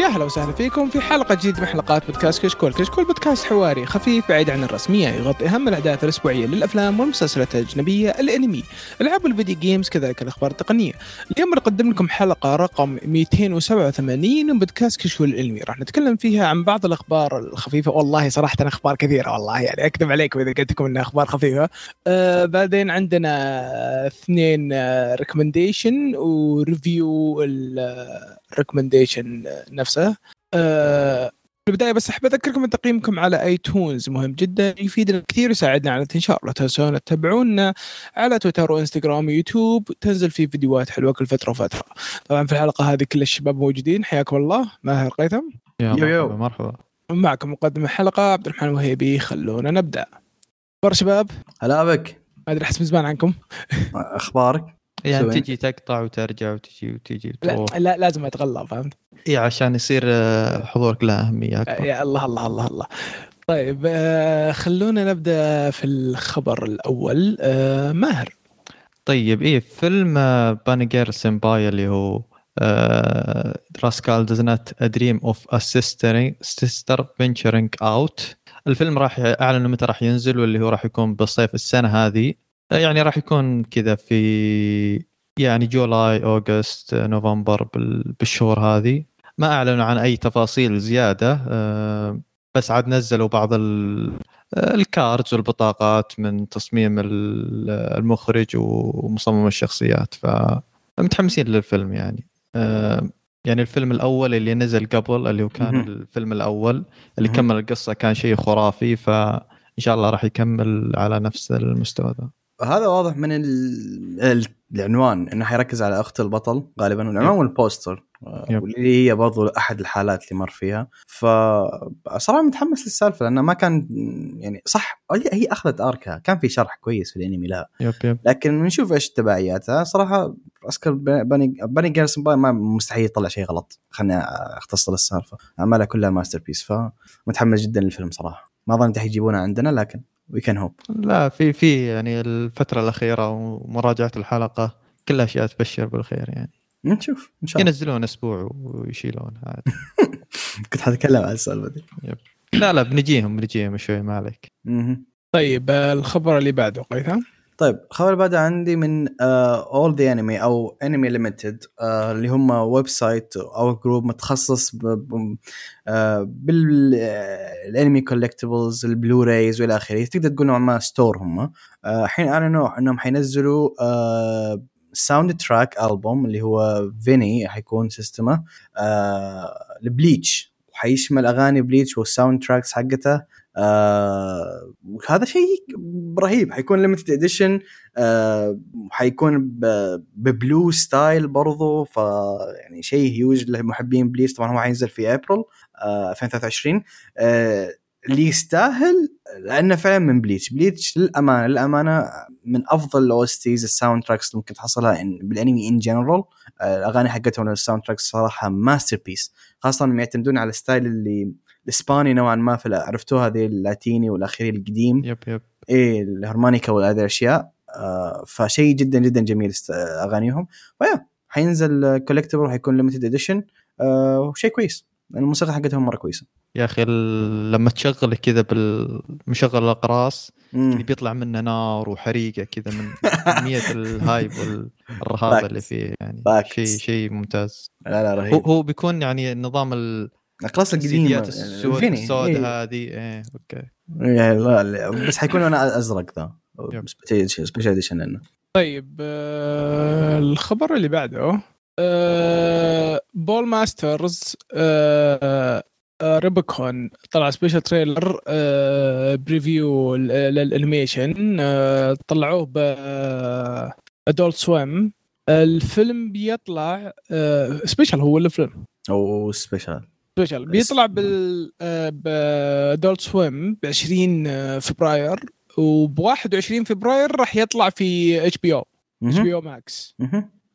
يا هلا وسهلا فيكم في حلقة جديدة من حلقات بودكاست كشكول، كشكول بودكاست حواري خفيف بعيد عن الرسمية يغطي أهم الأحداث الأسبوعية للأفلام والمسلسلات الأجنبية، الأنمي، ألعاب الفيديو جيمز كذلك الأخبار التقنية. اليوم نقدم لكم حلقة رقم 287 من بودكاست كشكول الأنمي، راح نتكلم فيها عن بعض الأخبار الخفيفة، والله صراحة أخبار كثيرة والله يعني أكذب عليكم إذا قلت لكم إنها أخبار خفيفة. آه بعدين عندنا اثنين recommendation و review ال recommendation نفسه. أه في البداية بس أحب أذكركم إن تقييمكم على iTunes مهم جدا. يفيدنا كثير ويساعدنا على الانتشار لا تنسون تتابعونا على تويتر وإنستغرام ويوتيوب. تنزل فيه فيديوهات حلوة كل فترة وفترة. طبعا في الحلقة هذه كل الشباب موجودين. حياكم الله. ماهر قيثم. yeah yo yo. مرحبا مرحبا. معكم مقدم الحلقة عبد الرحمن الوهيبي خلونا نبدأ. أخبار شباب؟ هلا بك ما أدري أحس من زمان عنكم. أخبارك؟ يعني سوين. تجي تقطع وترجع وتجي وتجي لا, وتروح. لا لازم اتغلى فهمت؟ إي عشان يصير آه، حضورك له أهمية أكبر. يا الله الله الله الله. طيب آه، خلونا نبدأ في الخبر الأول. آه، ماهر. طيب إيه فيلم بانيجير سمباي اللي هو آه، Rascal dream of a sister, sister venturing out. الفيلم راح أعلنوا متى راح ينزل واللي هو راح يكون بالصيف السنة هذه. يعني راح يكون كذا في يعني July August November بال- بالشهور هذه ما اعلنوا عن أي تفاصيل زيادة آه، بس عاد نزلوا بعض آه، ال cards والبطاقات من تصميم ال- المخرج ومصمم الشخصيات فمتحمسين للفيلم يعني آه، يعني الفيلم الأول اللي نزل قبل اللي هو كان. الفيلم الأول اللي. كمل القصة كان شيء خرافي فان شاء الله راح يكمل على نفس المستوى ذا هذا واضح من ال... ال- العنوان إنه حيركز على أخت البطل غالبا والعنوان وال poster yep. واللي هي برضو أحد الحالات اللي مر فيها. فصراحه متحمس للسالفة لأنه ما كان يعني صح هي أخذت arc ها كان في شرح كويس في الأنمي لها yep yep. لكن نشوف إيش تبعياتها. صراحة عسكر Bunny Bunny Girl Senpai ما مستحيل يطلع شيء غلط. خليني أختصر السالفة. اعمالها كلها masterpiece فمتحمس جدا للفيلم صراحة. ما ظنيت حيجيبونها عندنا لكن we can hope لا في في يعني الفترة الأخيرة ومراجعة الحلقة كلها أشياء تبشر بالخير يعني. نشوف إن شاء الله. ينزلون أسبوع ويشيلون عاد. كنت حتكلم عن السالفة دي. لا لا بنجيهم بنجيهم شوي ما عليك. طيب الخبر اللي بعده قيثم؟ طيب الخبر بعده عندي من اول the anime أو Anime Limited اللي هم website أو group متخصص آه، بالانمي collectibles ال Blu-rays وإلى آخره. تقدر تقول نوعا ما store هم. آه، الحين اعلنوا إنهم حينزلوا soundtrack album اللي هو vinyl حيكون system ه آه، لبليتش. وحيشمل أغاني بليتش وال soundtracks حقته. آه وهذا شيء رهيب. حيكون limited edition آه حيكون ب blue style برضو ف يعني شيء هيوج لمحبين بليتش طبعا هو حينزل في ابريل آه 2023 آه اللي يستاهل لأنه فعلا من بليتش. بليتش للأمانة للأمانة من أفضل ال OSTs ال soundtracks اللي ممكن تحصلها إن- بالأنمي in general الأغاني حقتهم ال soundtracks صراحة masterpiece خاصة انهم يعتمدون على ال style اللي الإسباني نوعا ما في عرفتوه هذه اللاتيني والاخير القديم. yep yep. إيه الهرمونيكا وهذه الأشياء آه فشيء جدا جدا جميل است- أغانيهم. ف yeah حينزل collectible وحيكون limited edition آه وشيء كويس. لأن الموسيقى حقتهم مرة كويسة. يا أخي لما تشغله كذا بالمشغل الأقراص اللي. بيطلع منه نار وحريقة كذا من كمية ال hype والرهابه اللي. فيه يعني. شيء شيء ممتاز. لا لا هو رهيب هو بيكون يعني نظام ال- الاقراص القديمة السود ال vinyl. السود إيه. هذه إيه okay إيه، لا لا بس حيكون أنا أزرق ذا. special edition لنا طيب آه، الخبر اللي بعده آه، Ballmastrz آه، آه، Rubicon طلع special trailer آه، preview لل animation آه، طلعوه ب Adult Swim الفيلم بيطلع آه، special هو الفيلم أو special special بيطلع بال ب Adult Swim ب 20 فبراير وب 21 فبراير راح يطلع في اتش بي أو اتش بي أو ماكس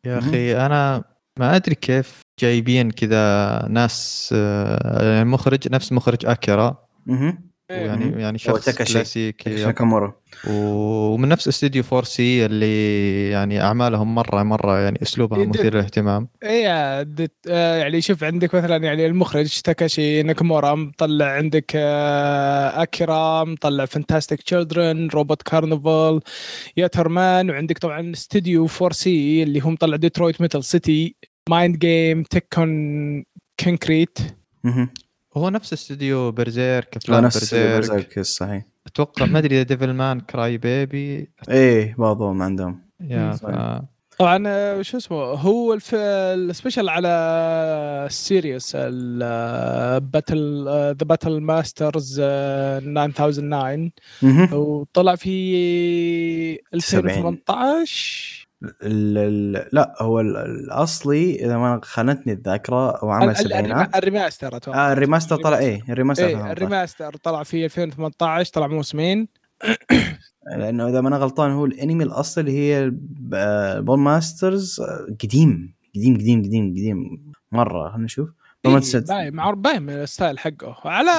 يا أخي أنا ما أدري كيف جايبين كذا ناس آه، المخرج نفس مخرج اكيرا يعني مم. يعني هو شخص. كلاسيكي yep. ناكامورا ومن نفس استوديو 4C اللي يعني أعمالهم مرة مرة يعني أسلوبها يد- مثير للاهتمام دت آه يعني شوف عندك مثلا يعني المخرج تاكاشي ناكامورا مطلع عندك آه أكيرا مطلع Fantastic Children Robot Carnival Yatterman وعندك طبعا استوديو 4C اللي هم مطلع Detroit Metal City Mind Game Tekkonkinkreet. هو نفس استوديو Berserk هو افلام نفس Berserk Berserk صحيح. أتوقع ما أدري إذا Devilman Crybaby إيه بعضهم عندهم. yeah. طبعا آه، شو اسمه هو الف... السبيشل على السيريوس الباتل ذا باتل ماسترز 9009 مهم. وطلع في 2018 ال- ال- لا هو ال- الأصلي إذا ما خانتني الذاكرة هو عمل ال- ال- سبعينات. الريماستر أتوقع. آه الريماستر طلع إيه الريماستر. إيه 2018. الريماستر طلع في 2018 طلع موسمين. لأنه إذا ما أنا غلطان هو الأنمي الأصلي اللي هي بول ماسترز آه، قديم قديم قديم قديم قديم مرة. خلينا نشوف. إيه باين معروف باين من ال style حقه. على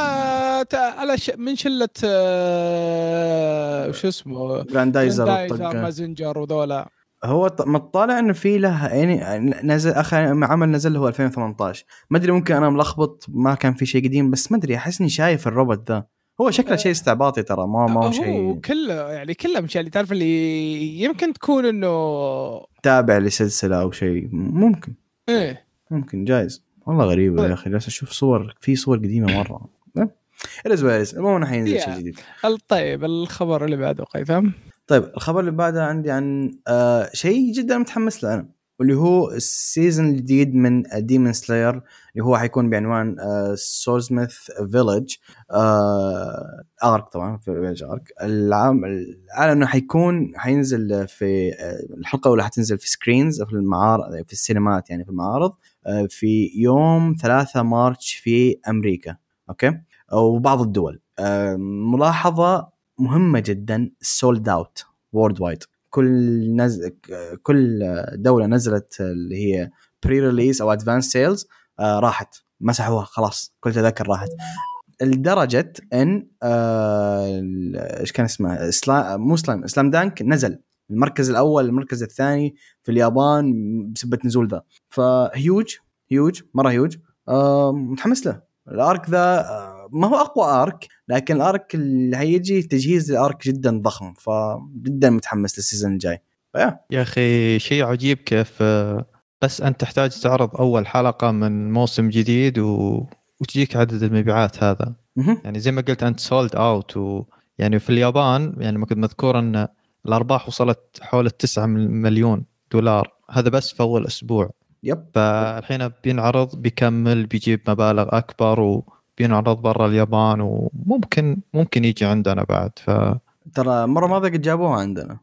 على ش... من شلة آه، شو اسمه؟ جراندايزر. مازنجر وذولا. هو مطلع إنه في له يعني نزل آخر عمل نزل هو 2018 ما أدري ممكن أنا ملخبط ما كان في شيء قديم بس ما أدري أحس إني شايف الروبوت ذا. هو شكله شيء استعباطي ترى ما ما هو شيء. كله يعني كله مش اللي تعرف اللي يمكن تكون إنه تابع لسلسلة أو شيء ممكن. إيه. ممكن جايز. والله غريبه طيب. يا أخي جالس أشوف صور في صور قديمة مرة. الازواج المهم إنه حينزل يا. شيء جديد. طيب الخبر اللي بعده قيثم. طيب الخبر اللي بعده عندي عن آه شيء جدا متحمس له أنا واللي هو ال season الجديد من Demon Slayer اللي هو حيكون بعنوان آه Swordsmith Village Arc طبعا في Village Arc العام العالم إنه حيكون حينزل في آه الحلقة الأولى حتنزل في screens في المعارض في السينمات يعني في المعارض آه في يوم 3 March في أمريكا أوكي؟ وبعض الدول. آه ملاحظة مهمة جدا sold out worldwide كل نز... كل دولة نزلت اللي هي pre-release أو advance sales آه راحت. مسحوها خلاص كل تذاكر راحت. لدرجة إن آه إيش كان اسمه؟ سلا... مو Slime Slam Dunk نزل. المركز الأول المركز الثاني في اليابان بسبه نزول ذا. فهيوج هيوج مرة هيوج آه متحمس له. ال arc ذا آه ما هو أقوى arc لكن ال arc اللي هيجي تجهيز ال arc جدا ضخم فجدا متحمس لل season الجاي. ف yeah. يا أخي شيء عجيب كيف آه، بس أنت تحتاج تعرض أول حلقة من موسم جديد و... وتجيك عدد المبيعات هذا. يعني زي ما قلت أنت sold out و... يعني في اليابان يعني ما كنت مذكور أن الأرباح وصلت حول 9 مليون دولار. هذا بس في أول أسبوع. yep. فالحين بينعرض بيكمل بيجيب مبالغ أكبر وبينعرض برا اليابان وممكن ممكن يجي عندنا بعد ف ترى المرة الماضية قد جابوها عندنا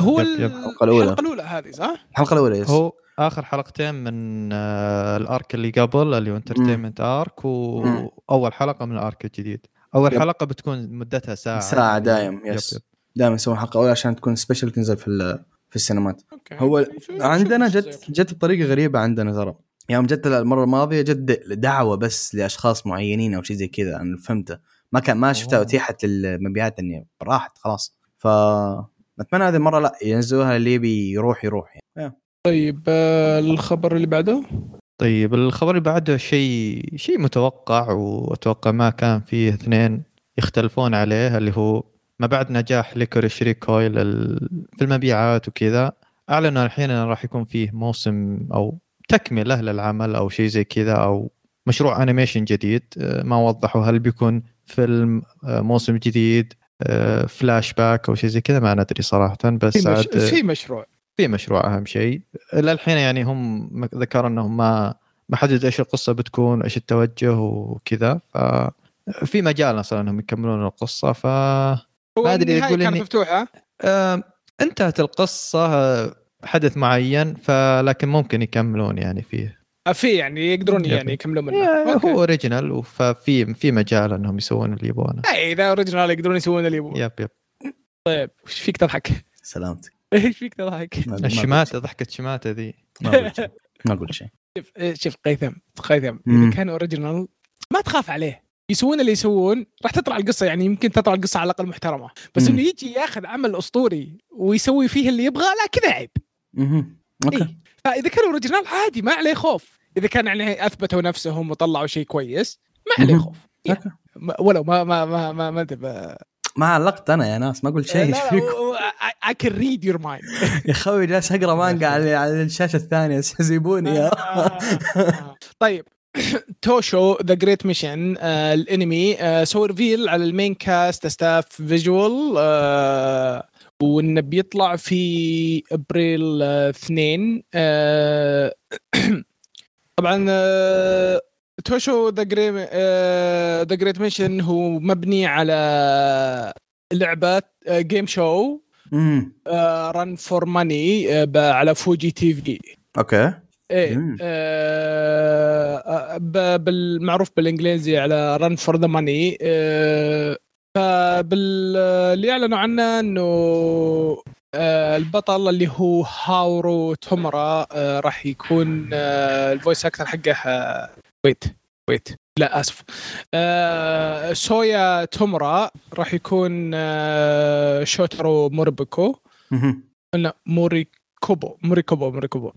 هو yep- ال- yep. الحلقة الأولى. الحلقة الأولى هذه صح؟ الحلقة الأولى yes هو آخر حلقتين من آه، ال arc اللي قبل اللي هو Entertainment Arc. واول حلقة من ال arc الجديد أول yep. حلقة بتكون مدتها ساعة ساعة يعني دايم، yes. yep. دائما يسوون حلقة أولى عشان تكون special تنزل في ال- في السينمات أوكي هو شوف عندنا جت. جت بطريقة غريبة عندنا ترى يوم جت المرة الماضية جت دعوة بس لأشخاص معينين أو شيء زي كذا أنا فهمته ما كان ما شفتها. اتيحت للمبيعات إني راحت خلاص ف اتمنى هذه المرة لا ينزلوها اللي يبي يروح يروح يعني. طيب آه، الخبر اللي بعده طيب الخبر اللي بعده شيء شيء متوقع وأتوقع ما كان فيه اثنين يختلفون عليه اللي هو ما بعد نجاح ليكوريش ريكويل ال- في المبيعات وكذا أعلنوا الحين انه راح يكون فيه موسم أو تكملة للعمل أو شيء زي كذا أو مشروع animation جديد أه، ما وضحوا هل بيكون فيلم أه، موسم جديد فلاش باك أو شيء زي كذا ما ندري صراحة بس في, مش... في مشروع. في مشروع أهم شيء. للحين يعني هم ذكروا إنهم ما ما حدد إيش القصة بتكون إيش التوجه وكذا ف في مجال أصلا إنهم يكملون القصة ف ما النهاية يقول كانت إني- مفتوحة؟ آم، انتهت القصة آه، حدث معين فلكن ممكن يكملون يعني فيه. آه، في يعني يقدرون. يعني يكملون منه. أوكي. هو original ففي في مجال إنهم يسوون اللي يبغونه اي إذا original يقدرون يسوون اللي يبغون yep yep. طيب وش فيك تضحك؟ سلامتك. إيش فيك تضحك؟ ما- ما الشماته ضحكة شماته ذي ما قلت شيء. ما قلت شيء. شوف إيه، شوف قيثم قيثم. إذا كان original ما تخاف عليه. يسوون اللي يسوون راح تطلع القصة يعني يمكن تطلع القصة على الأقل محترمة. بس. إنه يجي ياخذ عمل أسطوري ويسوي فيه اللي يبغاه لا كذا عيب. مهم. أوكي. إيه. فإذا كانوا original عادي ما عليه خوف. إذا كان يعني أثبتوا نفسهم وطلعوا شيء كويس ما عليه. خوف. ما- ولو ما ما ما ما ما ما علقت أنا يا ناس ما قلت شيء. إيش فيكم I can read your mind. يا خوي جالس أقرأ مانجا على على الشاشة الثانية سيبوني يا. طيب. توشو the Great Mission الانمي آه، سوى reveal على ال main cast staff visual وانه بيطلع في ابريل آه، 2 آه، طبعا آه، توشو the Great the Great Mission هو مبني على لعبة game show. Run for Money على Fuji TV أوكي إيه. آه آه، بالمعروف بالإنجليزي على Run for the Money فبال اللي أعلنوا عنه إنه آه، البطل اللي هو هاورو تومرا آه، راح يكون آه، الفويس أكتر حقه آه، ويت ويت لا آسف آه، سويا تومرا راح يكون آه، شوترو موربكو. لا موريكوبو موريكوبو موريكوبو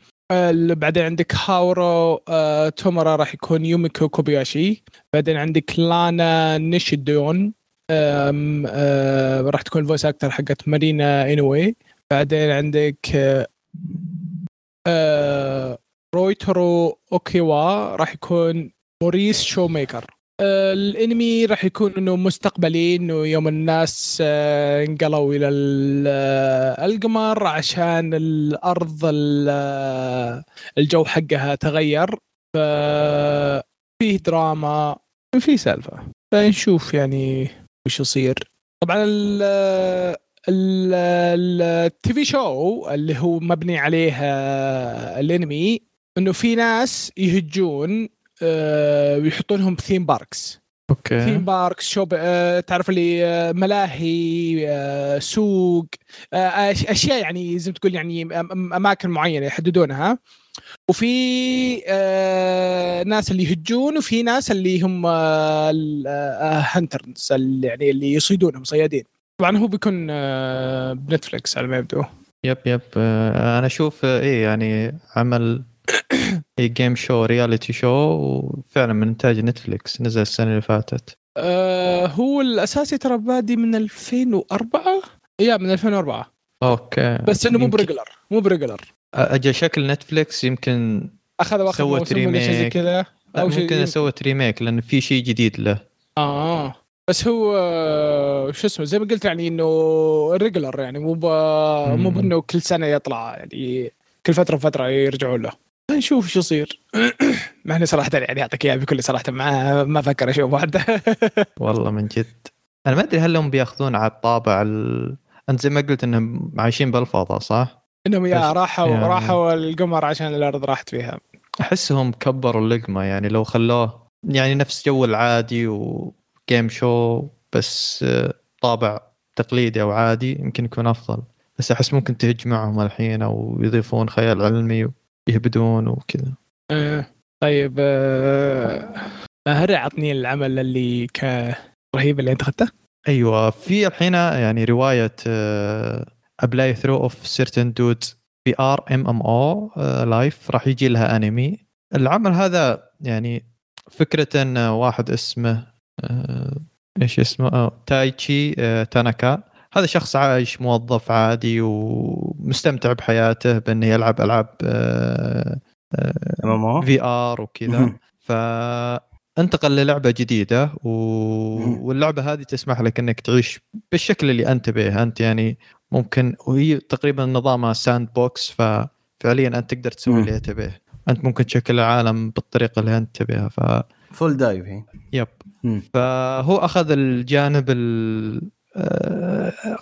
بعدين عندك هاورو آه، تومورا راح يكون يوميكو كوبياشي بعدين عندك لانا نيشيدون آم، آه، راح تكون ال voice actor حقت مارينا اينوي بعدين عندك آه، آه، ريوتارو اوكيايو راح يكون موريس شو ميكر آه، الانمي راح يكون إنه مستقبلي إنه يوم الناس آه، انقلوا إلى ال- آه، القمر عشان الأرض ال- آه، الجو حقها تغير. ففيه دراما في سالفة. فنشوف يعني وش يصير. طبعا ال ال TV show اللي هو مبني عليه الانمي إنه في ناس يهجون آه، ويحطونهم theme parks theme okay. parks shop آه، تعرف اللي آه، ملاهي آه، سوق آه، أشياء يعني زي ما تقول يعني أماكن معينة يحددونها. وفي آه، ناس اللي يهجون وفي ناس اللي هم hunters اللي يعني اللي يصيدونهم صيادين. طبعا هو بيكون آه، بنتفلكس على ما يبدو. yep yep. آه، أنا أشوف آه، إيه يعني عمل إيه game show reality show وفعلا من إنتاج نتفليكس نزل السنة اللي فاتت آه، هو الأساسي ترى بادي من 2004 yeah من 2004 okay بس إنه مو ب regular مو ب regular أجى شكل نتفليكس يمكن أخذ وأخذ سوت remake. كذا شيء ممكن. سوت remake لأن في شيء جديد له آه بس هو آه، شو اسمه زي ما قلت يعني إنه regular يعني مو. مو مم. بإنه كل سنة يطلع يعني كل فترة فتره يرجعون له نشوف شو يصير. مع اني صراحة يعني اعطيك إياها بكل صراحة ما ما أفكر أشوف واحدة. والله من جد. أنا ما أدري هل هم بيأخذون على الطابع ال... أنت زي ما قلت إنهم عايشين بالفضاء صح؟ إنهم يا راحوا يعني- راحوا القمر عشان الأرض راحت فيها. أحسهم كبروا اللقمة يعني لو خلوه يعني نفس جو العادي وجيم شو بس آه، طابع تقليدي أو عادي يمكن يكون أفضل. بس أحس ممكن تهج معهم الحين أو يضيفون خيال علمي ويهبدون وكذا. آه، طيب آه، هري عطني العمل اللي رهيب اللي انت اخذته أيوه في الحين يعني رواية A Playthrough of a Certain Dude's VRMMO Life راح يجي لها انمي العمل هذا يعني فكرة ان واحد اسمه آه، إيش اسمه؟ آه، تايتشي آه، تاناكا. هذا شخص عايش موظف عادي ومستمتع بحياته بأنه يلعب ألعاب VR وكذا. مهم. فأنتقل للعبة جديدة و... واللعبة هذه تسمح لك إنك تعيش بالشكل اللي أنت به. أنت يعني ممكن وهي تقريبا نظامها sandbox ففعليا أنت تقدر تسوي. اللي تبيه أنت ممكن تشكل العالم بالطريقة اللي أنت تبيها ف full dive هي. yep. مم. فهو أخذ الجانب ال آه،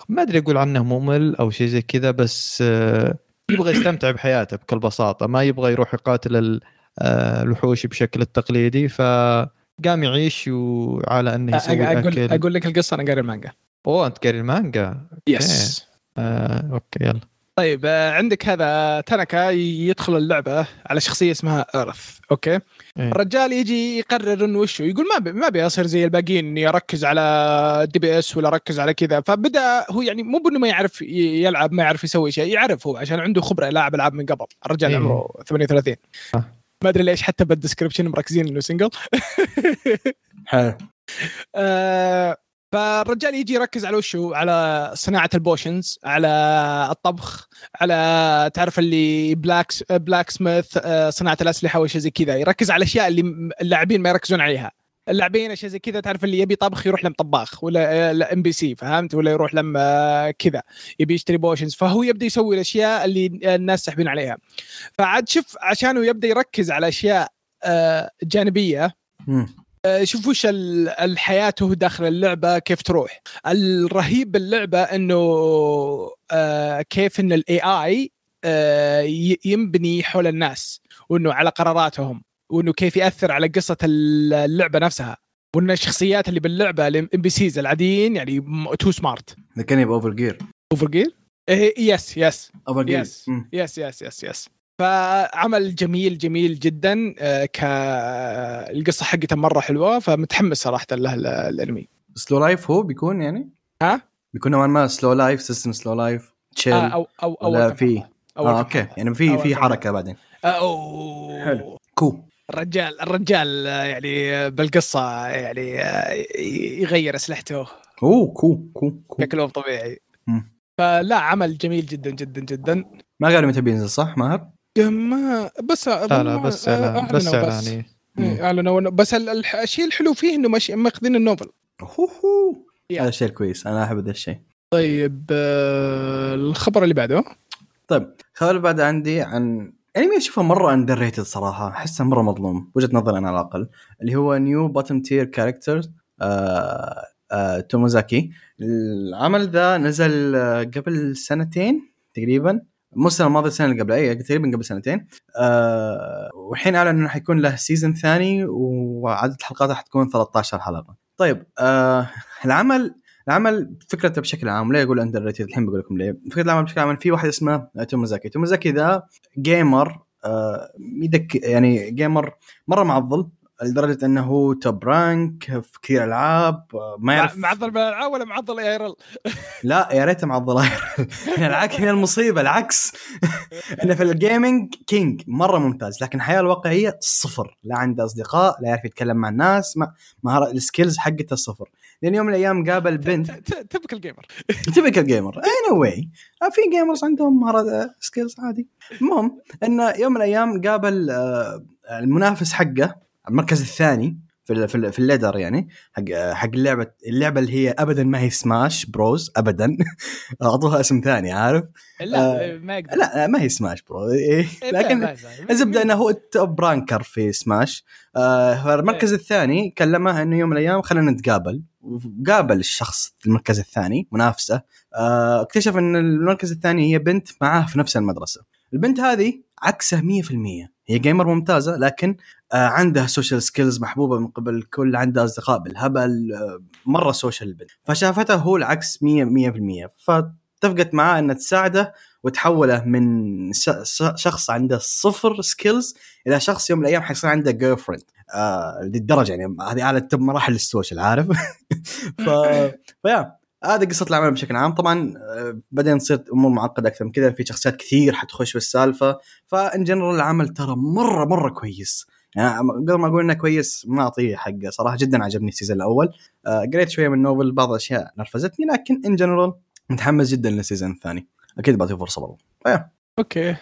ما أدري أقول عنه ممل أو شيء زي كذا بس آه، يبغى يستمتع بحياته بكل بساطه ما يبغى يروح يقاتل آه، الوحوش بشكل التقليدي فقام يعيش وعلى أنه يسوي أقول أكل. أقول لك القصة أنا قاري المانجا. أوه أنت قاري المانجا؟ yes آه، okay يلا. طيب آه، عندك هذا تنكا يدخل اللعبة على شخصية اسمها Earth okay؟ إيه. الرجال يجي يقرر إنه وشه يقول ما بي ما ابي أصير زي الباقيين إني أركز على DPS ولا أركز على كذا. فبدأ هو يعني مو بإنه ما يعرف يلعب ما يعرف يسوي شيء يعرف هو عشان عنده خبرة لاعب ألعاب من قبل. الرجال إيه. عمره 38 آه. ما أدري ليش حتى بال description مركزين إنه single حلو. آه، فالرجال يجي يركز على وشه على صناعة ال potions على الطبخ على تعرف اللي black blacksmith آه، صناعة الأسلحة وشيء زي كذا. يركز على الأشياء اللي اللاعبين ما يركزون عليها. اللاعبين أشياء زي كذا تعرف اللي يبي طبخ يروح لم طباخ ولا NPC فهمت؟ ولا يروح لم آه، كذا. يبي يشتري potions. فهو يبدأ يسوي الأشياء اللي الناس ساحبين عليها. فعاد شوف عشانه يبدأ يركز على أشياء آه، جانبية. آه، شوف وش ال- الحياته داخل اللعبة كيف تروح. الرهيب باللعبة إنه آه، كيف إن ال AI ينبني حول الناس وإنه على قراراتهم وإنه كيف يأثر على قصة اللعبة نفسها. وإن الشخصيات اللي باللعبة ال NPCs العاديين يعني too smart ذكرني ب Overgeared Overgeared yes yes Overgeared yes yes yes yes فعمل جميل جميل جدا آه، ك القصة حقته مرة حلوة فمتحمس صراحة له ال- الأنمي. slow life هو بيكون يعني؟ ها؟ بيكون نوعا ما slow life system slow life chill آه أو أو أو ولا في؟ آه أوكي. يعني في في حركة بعدين. اوه حلو. cool الرجال الرجال آه، يعني آه، بالقصة يعني آه، يغير أسلحته. أوه cool كو كو بشكل مو طبيعي. مم. فلا عمل جميل جدا جدا جدا. ما قالوا متى بينزل صح ماهر؟ ما بس لا لا بس إعلان- بس إعلاني. إيه، أعلنوا بس ال- الح- الشيء الحلو فيه إنه ماشي ماخذين ال novel هو هو yeah. هذا الشيء الكويس أنا أحب هذا الشيء. طيب آه، الخبر اللي بعده. طيب الخبر اللي بعد عندي عن أنمي أشوفه مرة underrated صراحة. أحسه مرة مظلوم. وجهة نظري أنا على الأقل. اللي هو نيو Bottom-tier Character Tomozaki. العمل ذا نزل آه، قبل سنتين تقريبا. مو السنة الماضية السنة اللي قبل اي تقريبا قبل سنتين. آه والحين أعلن إنه حيكون له season ثاني وعدد حلقاته حتكون 13 حلقة. طيب آه العمل العمل فكرته بشكل عام ليه أقول underrated الحين بقول لكم ليه. فكرة العمل بشكل عام في واحد اسمه تومازاكي. تومازاكي ذا gamer آه addict يعني gamer مرة معضل لدرجة إنه هو top rank في كثير ألعاب آه، ما يعرف معضل بالالعاب ولا معضل IRL لا يا ريته معضل العكس هنا المصيبة العكس. إنه في ال gaming king مرة ممتاز لكن الحياة الواقعية صفر. لا عنده أصدقاء لا يعرف يتكلم مع الناس ما مهارة ال skills حقته صفر. لأن يوم من الأيام قابل بنت تبك ال gamer تبكل جيمر اي نو واي في جيمرز عندهم مهارات سكيلز عادي. المهم إنه يوم من الأيام قابل آه، المنافس حقه. المركز الثاني في في, في الليدر يعني حق حق اللعبة اللعبة اللي هي ابدا ما هي سماش بروز ابدا. أعطوها اسم ثاني عارف؟ لا ما يقدر لا ما هي سماش برو إيه، إيه، لكن لا، لا. الزبدة إنه هو التوب رانكر في سماش آه فالمركز الثاني كلمه إنه يوم من الأيام خلينا نتقابل. وقابل الشخص في المركز الثاني منافسة. آه اكتشف إن المركز الثاني هي بنت معاه في نفس المدرسة. البنت هذه عكسه 100% هي gamer ممتازة لكن آه عندها social skills محبوبة من قبل الكل عندها أصدقاء بالهبل آه مرة social البنت فشافته هو العكس 100 100% فاتفقت معاه إنها تساعده وتحوله من شخص عنده صفر skills إلى شخص يوم من الأيام حيصير عنده girlfriend آه للدرجة يعني هذه أعلى تب مراحل ال social عارف؟ ف فيا هذه قصة العمل بشكل عام. طبعا بعدين تصير أمور معقدة أكثر من كذا. في شخصيات كثير حتخش في السالفة. ف in general العمل ترى مرة مرة كويس. يعني قبل ما أقول إنه كويس ما أعطيه حقه. صراحة جدا عجبني ال season الأول. آه، قريت شوية من ال novel بعض الأشياء نرفزتني لكن in general متحمس جدا لل season الثاني. أكيد بعطيه فرصة برضو. okay.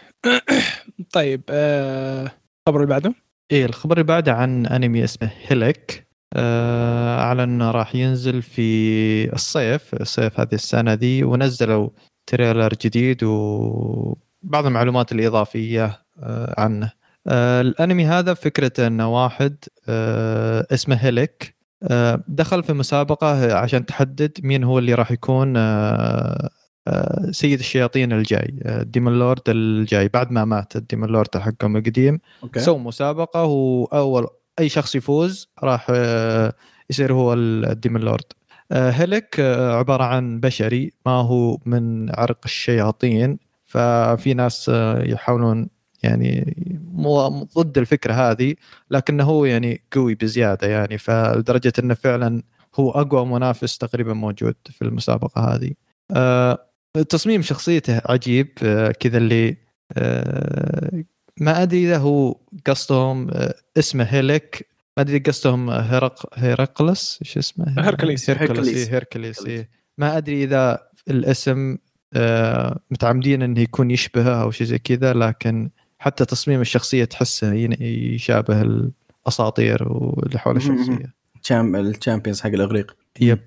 طيب آه، الخبر اللي بعده؟ إيه الخبر اللي بعده عن أنمي اسمه هيلك آه، أعلن إنه راح ينزل في الصيف الصيف هذه السنة دي ونزلوا trailer جديد وبعض المعلومات الإضافية آه، عنه. الانمي هذا فكرته انه واحد آه، اسمه هيلك آه، دخل في مسابقة عشان تحدد مين هو اللي راح يكون آه، آه، سيد الشياطين الجاي آه، demon lord الجاي. بعد ما مات ال demon lord حقهم القديم سووا مسابقة وأول أي شخص يفوز راح آه، يصير هو الديمون لورد. آه، هيلك آه، عبارة عن بشري ما هو من عرق الشياطين ففي ناس آه، يحاولون يعني مو ضد الفكرة هذه لكنه هو يعني قوي بزيادة يعني فلدرجة إنه فعلا هو أقوى منافس تقريبا موجود في المسابقة هذه. آه، تصميم شخصيته عجيب آه، كذا اللي آه، ما أدري إذا هو قصدهم آه، اسمه هيلك ما أدري قصدهم هرق هيرقلس إيش اسمه؟ Hercules. Hercules Hercules. إيه، Hercules. ما أدري إذا الاسم آه، متعمدين إنه يكون يشبهه أو شيء زي كذا لكن حتى تصميم الشخصية تحسه يشابه الأساطير واللي حول. الشخصية. ال champions حق الإغريق. yep.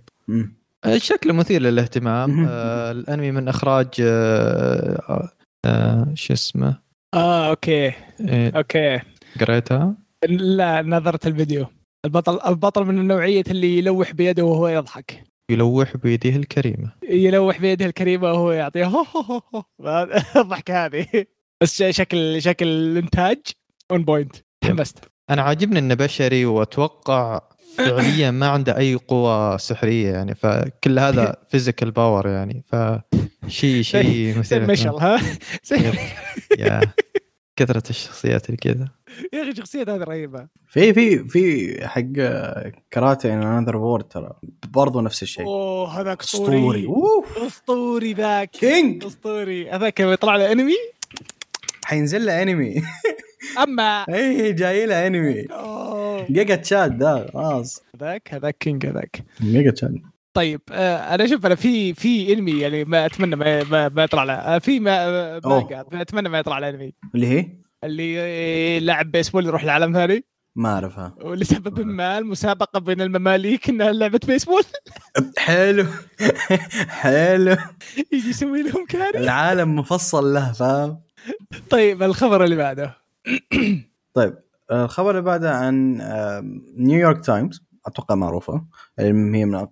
شكله مثير للاهتمام. آه الأنمي من إخراج آه آه شو اسمه؟ آه okay. إيه، okay. قريتها؟ لا نظرت الفيديو. البطل البطل من النوعية اللي يلوح بيده وهو يضحك. يلوح بيده الكريمة. يلوح بيده الكريمة وهو هو. الضحكة هذه. بس شكل شكل الإنتاج on point تحمست أنا عاجبني إنه بشري وأتوقع فعليا ما عنده أي قوة سحرية يعني فكل هذا physical power يعني فشيء شيء مثير مشل ها؟ يا. كثرة الشخصيات اللي كذا. يا أخي شخصيته هذه رهيبة. في في في حق كاراتي ان انذر وورد ترى. برضو نفس الشيء. أوه هذاك أسطوري. أسطوري. ذاك. كينج أسطوري. هذاك لما يطلع له أنمي حينزل له انمي أما اي جاي له انمي. جيجا تشاد ذا خلاص. هذاك هذاك كينج هذاك. جيجا تشاد طيب آه أنا شوف أنا في في انمي يعني ما أتمنى ما, ما, ما يطلع له. آه في ما مانجا. أتمنى ما يطلع له انمي اللي هي؟ اللي آه، لاعب بيسبول يروح لعالم ثاني ما أعرفها. ولسبب ما المسابقة بين المماليك إنها لعبة بيسبول حلو. حلو. يجي يسوي لهم carry. العالم مفصل له فاهم؟ طيب الخبر اللي بعده. طيب الخبر اللي بعده عن نيويورك تايمز أتوقع معروفة. الم- هي من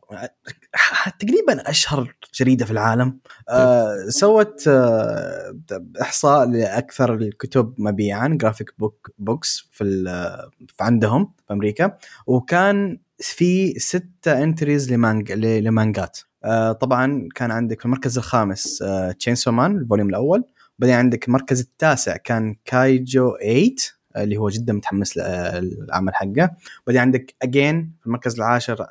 تقريبا أشهر جريدة في العالم. آه، سوت آه، إحصاء لأكثر الكتب مبيعا graphic book books في عندهم في أمريكا. وكان في ستة entries لمانج لمانجات. آه، طبعا كان عندك في المركز الخامس Chainsaw Man ال volume الأول. بعدين عندك المركز التاسع كان Kaiju 8 اللي هو جدا متحمس للعمل حقه. بعدين عندك again في المركز العاشر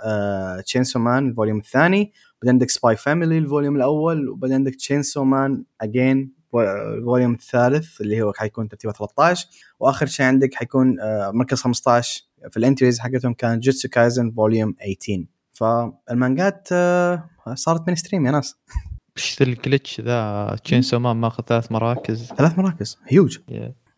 Chainsaw Man ال volume الثاني. بعدين عندك Spy Family ال volume الأول. وبعدين عندك Chainsaw Man again ال volume الثالث اللي هو حيكون ترتيبه 13 وآخر شيء عندك حيكون آه، مركز 15 في ال entries حقتهم كان Jujutsu Kaisen volume 18 فالمانجات آه، صارت mainstream يا ناس. إيش ذا ال glitch ذا Chainsaw Man ماخذ ثلاث مراكز. ثلاث مراكز. هيوج.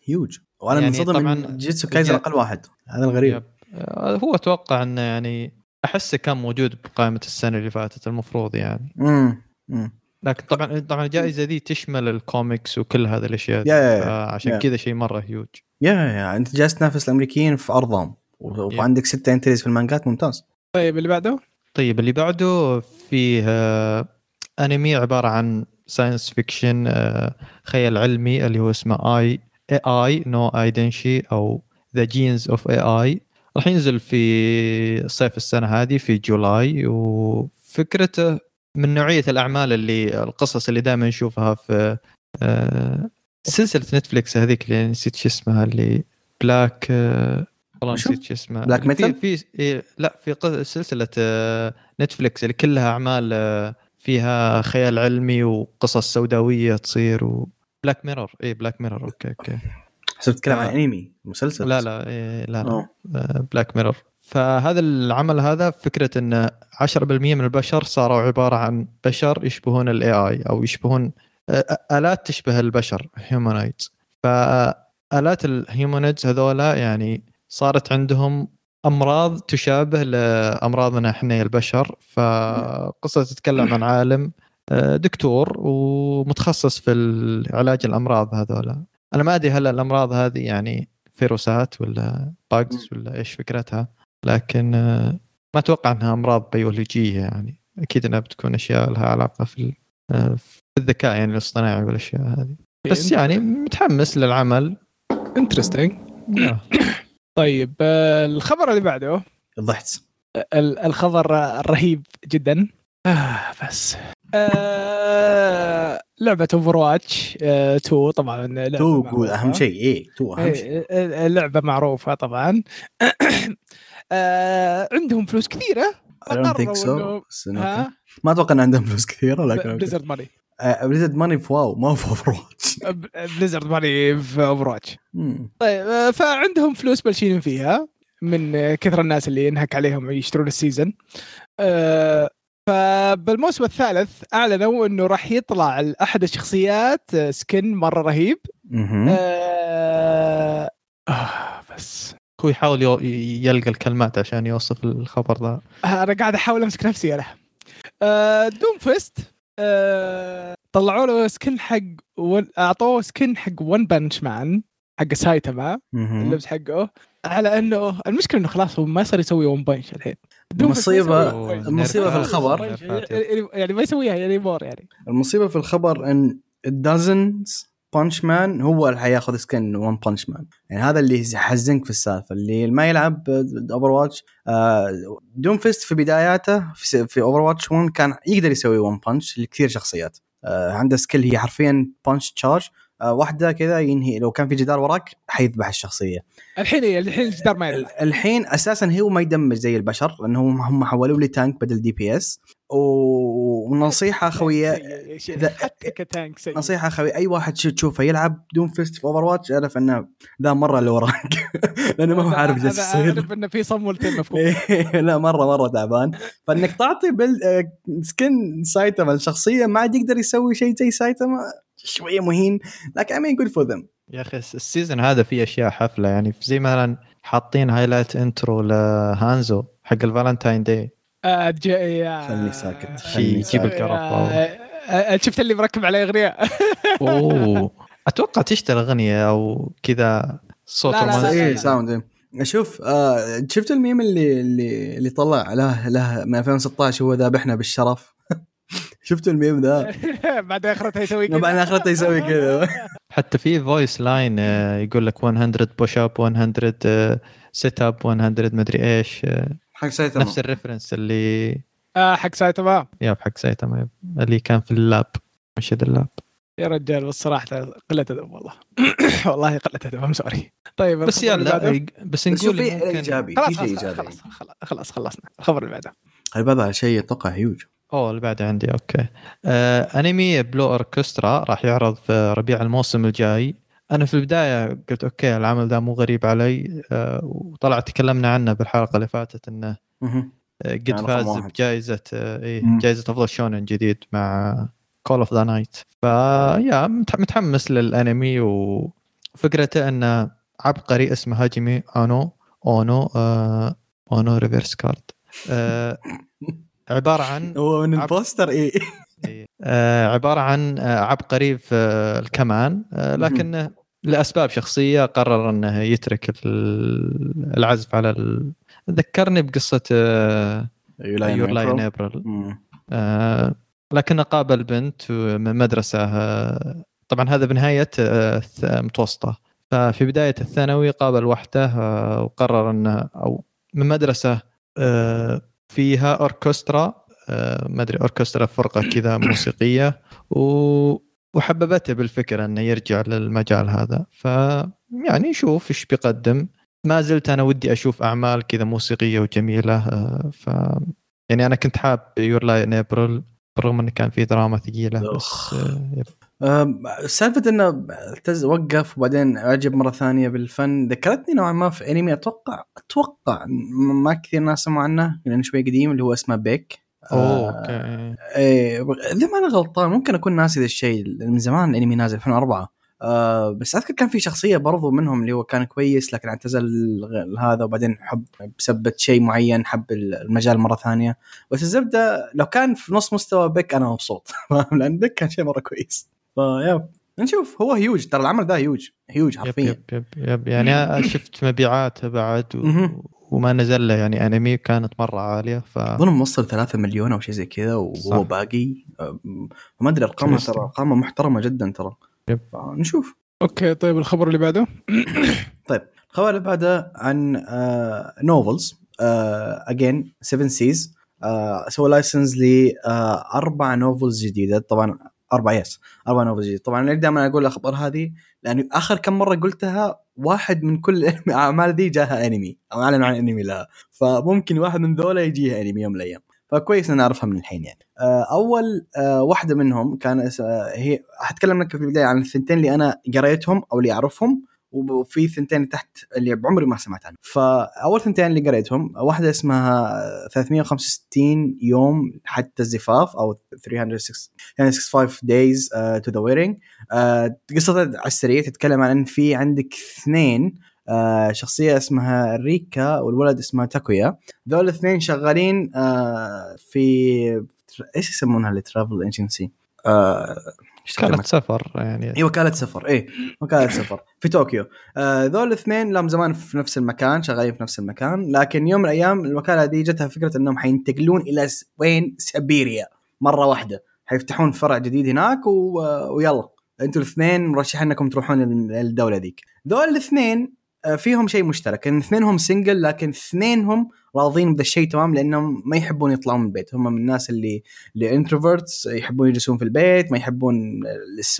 هيوج وأنا يعني منصدم من Jujutsu Kaisen أقل واحد. هذا الغريب. yep. آه، هو أتوقع إنه يعني أحسه كان موجود بقائمة السنة اللي فاتت المفروض يعني. امم امم لكن طبعا طبعا الجائزة ذي تشمل الكوميكس وكل هذه الأشياء. دي. yeah- yeah- yeah. عشان. كذا شيء مرة هيوج يا يا أنت جالس تنافس الأمريكيين في أرضهم. وعندك ستة entries في المانجات. ممتاز. طيب اللي بعده؟ طيب اللي بعده فيه آه، أنمي عبارة عن science fiction آه، خيال علمي اللي هو اسمه AI AI no Idenshi أو The Genes of AI راح ينزل في صيف السنة هذه في July وفكرته من نوعية الأعمال اللي القصص اللي دائما نشوفها في آه، سلسلة Netflix هذيك اللي نسيت شو اسمها اللي Black آه، والله؟ نسيت شو اسمها Black في Metal؟ في إيه، لا في سلسلة Netflix اللي كلها أعمال فيها خيال علمي وقصص سوداوية تصير و Black Mirror اي بلاك ميرور okay okay. حسب تتكلم عن آه. أنمي مسلسل. لا لا إيه لا لا. أوه. Black Mirror فهذا العمل هذا فكرة إن 10% من البشر صاروا عبارة عن بشر يشبهون ال AI أو يشبهون آه، آلات تشبه البشر humanoids فآلات ال humanoids هذولا يعني صارت عندهم أمراض تشابه لأمراضنا إحنا البشر. فقصة تتكلم عن عالم آه، دكتور ومتخصص في علاج الأمراض هذولا. أنا ما أدري هل الأمراض هذه يعني فيروسات ولا bugs ولا إيش فكرتها لكن آه، ما أتوقع إنها أمراض بيولوجية يعني. أكيد إنها بتكون أشياء لها علاقة في آه، الذكاء يعني الاصطناعي والأشياء هذه. بس يعني متحمس للعمل. interesting. طيب آه، الخبر اللي بعده. ضحت ال- الخبر الرهيب جدا. آه بس. آه، لعبة Overwatch 2 طبعا لعبة two معروفة. قول أهم شيء. إيه two أهم شيء. إيه، آه، لعبة معروفة طبعا. آه، عندهم فلوس فقرروا so. ما أتوقع إن عندهم فلوس كثيرة لكن Blizzard money Blizzard money في WoW ما في Over watch Blizzard money في Overwatch طيب آه، فعندهم فلوس بلشين فيها من كثر الناس اللي ينهك عليهم يشترون ال season آه، فبالموسم الثالث أعلنوا إنه راح يطلع أحد الشخصيات آه، skin مرة رهيب. آه، بس. هو يحاول يو- يلقى الكلمات عشان يوصف الخبر ذا. أنا قاعد أحاول أمسك نفسي أنا آه، Doomfist آه، طلعوا له skin حق One... أعطوه skin حق One Punch Man حق سايتاما اللبس حقه على إنه المشكلة إنه خلاص هو ما صار يسوي one punch الحين. one punch. المصيبة في الخبر- يعني- يعني ما يسويها يعني مور يعني. المصيبة في الخبر إن ال doesn't punch man هو اللي حياخذ skin One Punch Man يعني هذا اللي يحزنك في السالفة. اللي ما يلعب Overwatch Doomfist في بداياته في, Overwatch 1 كان يقدر يسوي one punch لكثير شخصيات. آه، عنده skill هي حرفيا punch charge واحدة كذا ينهي لو كان في جدار وراك حيذبح الشخصية. الحين إيه، الحين الجدار ما يلعب ال- الحين أساسا هو ما يدمج زي البشر لأنه هم- هم حولوا لي tank بدل DPS ونصيحة خويه حتى ك tank سيء. نصيحة خوي أي واحد شو- تشوفه يلعب Doomfist في Overwatch اعرف انه ذا مرة اللي وراك لأنه ما هو عارف أنا يصير. أعرف إنه في صمولتين مفكوك إيه، لا مره مرة تعبان. فإنك تعطي skin سايتاما الشخصيه ما عاد يقدر يسوي شيء زي سايتاما شوية مهين. لكن mean good for them. يا أخي ال season هذا فيه أشياء حفلة يعني زي مثلا حاطين highlight intro لهانزو حق ال Valentine's Day. خلني ساكت، خلني يجيب ساكت. الكرف آه، آه، شفت اللي مركب عليه أغنية. أوه. أتوقع تشتغل أغنية أو كذا صوت لا، لا،. إيه sound إيه. شوف آه شفت الميم اللي اللي اللي طلع له له من 2016 هو ذابحنا بالشرف؟ شفت الميم ذا؟ بعد اخرتها يسوي بعدين كذا اخرته يسوي كذا. حتى في voice line يقول لك 100 push up 100 sit up 100 مدري إيش آه، حق سايتاما نفس ال reference اللي آه حق سايتاما yup حق سايتاما. اللي كان في ال lab مشهد ال lab. يا رجال والصراحه قله أدب والله. والله قله أدب I'm sorry طيب بس اللي بعده. يلا بس بس نقول في ممكن إيجابي خلاص في شيء خلاص إيجابي. خلاص خلاص خلاص خلصنا الخبر اللي بعده. هذا شيء أتوقع هيوج؟ أوه اللي بعده عندي okay. آه أنمي Blue Orchestra راح يعرض في ربيع الموسم الجاي. أنا في البداية قلت okay العمل ده مو غريب علي آه وطلع تكلمنا عنه بالحلقة اللي فاتت إنه. آه، قد يعني فاز. بجائزة آه مم. جائزة أفضل shonen جديد مع Call of the Night فيا مت- متحمس للأنمي وفكرته إنه عبقري اسمه هاجيمي أونو أونو آه أونو reverse card آه عبارة عن هو من البوستر إيه آه، عبارة عن عبقري في الكمان لكنه لأسباب شخصية قرر أنه يترك ال- العزف على ال... ذكرني بقصة Your Lie in April لكنه قابل بنت من مدرسه آه، طبعا هذا بنهاية آه، متوسطة. ففي بداية الثانوي قابل وحده آه، وقرر انه أو من مدرسة فيها أوركسترا ما أدري أوركسترا فرقة كذا موسيقية و وحببته بالفكرة إنه يرجع للمجال هذا. ف يعني نشوف إيش بيقدم. ما زلت أنا ودي أشوف أعمال كذا موسيقية وجميلة آه، ف يعني أنا كنت حاب Your Lie in April بالرغم انه كان في دراما ثقيلة بس. آه، سالفة إنه اعتز وقف وبعدين أعجب مرة ثانية بالفن. ذكرتني نوعا ما في انمي أتوقع أتوقع ما كثير ناس سمعوا عنه لأنه شوي قديم اللي هو اسمه Beck أوه okay إيه. إذا ما أنا غلطان ممكن أكون ناسي ذا الشيء من زمان الأنمي نازل 2004 آه بس أذكر كان في شخصية برضو منهم اللي هو كان كويس لكن اعتزل هذا وبعدين حب بسبب شيء معين حب المجال مرة ثانية. بس الزبدة لو كان في نص مستوى Beck أنا مبسوط. فاهم؟ لأن Beck كان شيء مرة كويس. فيا نشوف. هو هيوج ترى العمل ذا huge huge yep حرفيا. yep yep, yep. يعني شفت مبيعاته بعد. و... وما نزل له يعني انمي كانت مرة عالية ف أظن موصل 3 مليون أو شيء زي كذا وهو صح. باقي. ما أدري أرقامها ترى. أرقامها محترمة جدا ترى. yep. نشوف okay طيب الخبر اللي بعده؟ الخبر اللي بعده عن novels again 7 Seas سوى license لاربع novels جديدة. طبعا أربع yes أربع novels جديدة. طبعا أنا دائما أقول الأخبار هذه لأن آخر كم مرة قلتها واحد من كل الاعمال دي جاها انمي أو اعلنوا عن انمي لها. فممكن واحد من ذولا يجيها انمي يوم من الأيام. فكويس إن نعرفها من الحين يعني. آه، أول آه، واحدة منهم كان آه، هي حتكلم لك في البداية عن الثنتين اللي أنا قريتهم أو اللي أعرفهم. وفي ثنتين تحت اللي بعمري ما سمعت عنهم. فأول ثنتين اللي قريتهم واحدة اسمها 365 يوم حتى الزفاف أو 365 days the wedding. Uh, قصتها على السريع تتكلم عن إن في عندك اثنين uh, شخصية اسمها ريكا والولد اسمه تاكويا. ذول الاثنين شغالين آه في إيش يسمونها ال travel agency؟ كانت سفر يعني؟ اي وكاله سفر. اي وكاله سفر. في طوكيو. آه ذول الاثنين لهم زمان في نفس المكان شغالين في نفس المكان لكن يوم من الأيام الوكالة دي جتها فكرة إنهم حينتقلون إلى س... وين؟ سيبيريا. مرة واحدة. حيفتحون فرع جديد هناك و... ويلا. أنتوا الاثنين مرشحين إنكم تروحون ال- الدولة ذيك ذول الاثنين آه، فيهم شيء مشترك. إن اثنينهم single لكن اثنينهم راضين بذا الشيء تمام لأنهم ما يحبون يطلعون من البيت. هم من الناس اللي اللي introverts يحبون يجلسون في البيت ما يحبون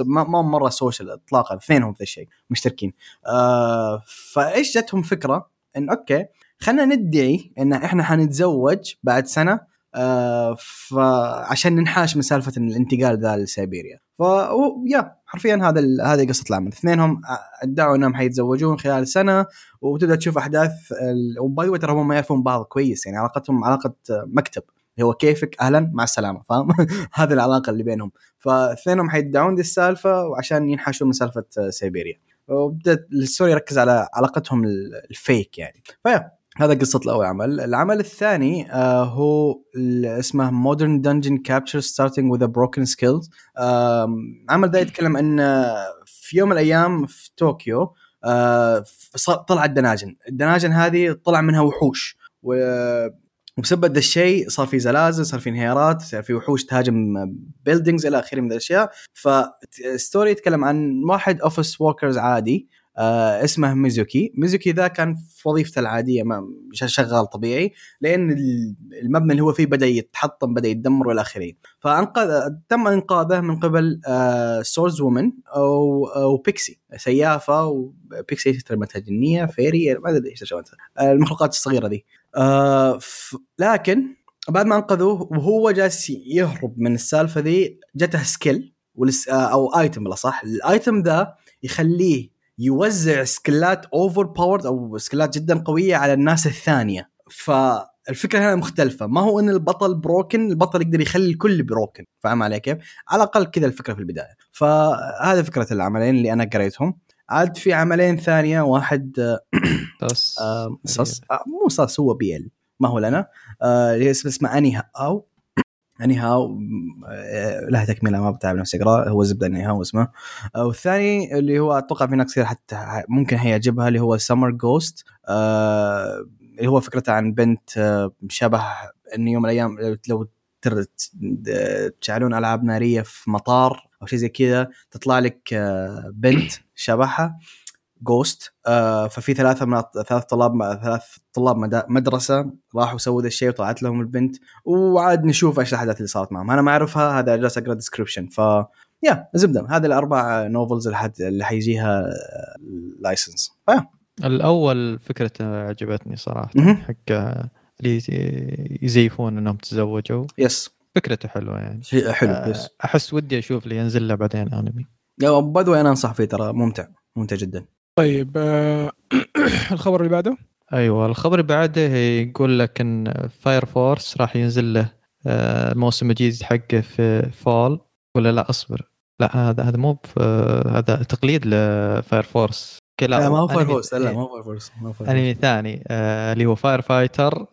ما ما مرة social اطلاقا اثنينهم في الشيء مشتركين. آه فإيش جتهم فكرة؟ إن okay خلينا ندعي إن إحنا حنتزوج بعد سنة آه فعشان ننحاش من سالفة الانتقال ذا لسيبيريا. ف حرفيا هذا هذه قصة العمل اثنينهم ادعوا إنهم حيتزوجون خلال سنة وتبدأ تشوف أحداث و by ترى هم ما يعرفون بعض كويس. يعني علاقتهم علاقة مكتب هو كيفك؟ أهلا مع السلامة فاهم؟ هذه العلاقة اللي بينهم. فاثنينهم حيدعون دي السالفة وعشان ينحاشون من سالفة سيبيريا وبدأت ال story يركز على علاقتهم ال- ال fake يعني. ف yeah. هذا قصة الأول. عمل العمل الثاني آه هو اسمه Capture Starting with a Broken Skills. آه عمل ده يتكلم أن في يوم من الأيام في طوكيو آه طلعت dungeon ال dungeon. هذه طلع منها وحوش. و- وبسبب ذا الشيء صار في زلازل صار في انهيارات صار في وحوش تهاجم buildings إلى آخره من الأشياء. ف story يتكلم عن واحد office workers عادي آه اسمه ميزوكي. ميزوكي ذا كان في وظيفته العادية ما شغال طبيعي لأن ال- المبنى اللي هو فيه بدأ يتحطم بدأ يتدمر والى آخره. فانقذ تم إنقاذه من قبل آه swordswoman أو أو pixie سيافة و pixie إيش ترجمتها جنية fairy ما أدري إيش آه المخلوقات الصغيرة دي. آه ف... لكن بعد ما أنقذوه وهو جالس يهرب من السالفة ذي جته skill. آه أو item بالأصح. ال item ذا يخليه يوزع skill ات overpowered أو skill ات جدا قوية على الناس الثانية. فالفكرة هنا مختلفة. ما هو إن البطل broken البطل يقدر يخلي الكل broken فاهم علي كيف؟ على الأقل كذا الفكرة في البداية. فهذا فكرة العملين اللي أنا قريتهم. عاد في عملين ثانية. واحد آه، آه، sus آه، مو sus هو BL. ما هو لنا. آه، اسمه اسمه anyhow anyhow آه، لها تكملة ما بتعب نفسي اقرأ هو زبدة anyhow اسمه. آه، والثاني اللي هو أتوقع في ناس كثير حتى ممكن هيعجبها اللي هو Summer Ghost اللي هو فكرته عن بنت آه، شبه إن يوم من الأيام لو- تشعلون ألعاب نارية في مطار أو شيء زي كذا تطلع لك آه، بنت شبهها. Ghost آه ففي ثلاثة من ثلاث طلاب ثلاث طلاب مدرسة راحوا سووا ذا الشيء وطلعت لهم البنت. وعاد نشوف إيش الأحداث اللي صارت معهم. أنا ما أعرفها هذا جالس أقرأ description ف yeah زبدة. هذه الأربع novels اللي, حيجيها license الأول فكرته عجبتني صراحة. حق اللي يزيفون إنهم تزوجوا. yes فكرته حلوة يعني. حلو آه، yes أحس ودي أشوف اللي ينزل له بعدين انمي by the أنا أنصح فيه ترى. ممتع. ممتع جدا. طيب آه، الخبر اللي بعده؟ أيوه الخبر اللي بعده يقول لك إن Fire Force راح ينزل له آه، الموسم الجديد حقه في fall ولا لا أصبر. لا هذا هذا مو ب- آه، هذا تقليد ل Fire Force لا ما هو Fire Force لا إيه. ما هو Fire Force أنمي ثاني اللي هو Firefighter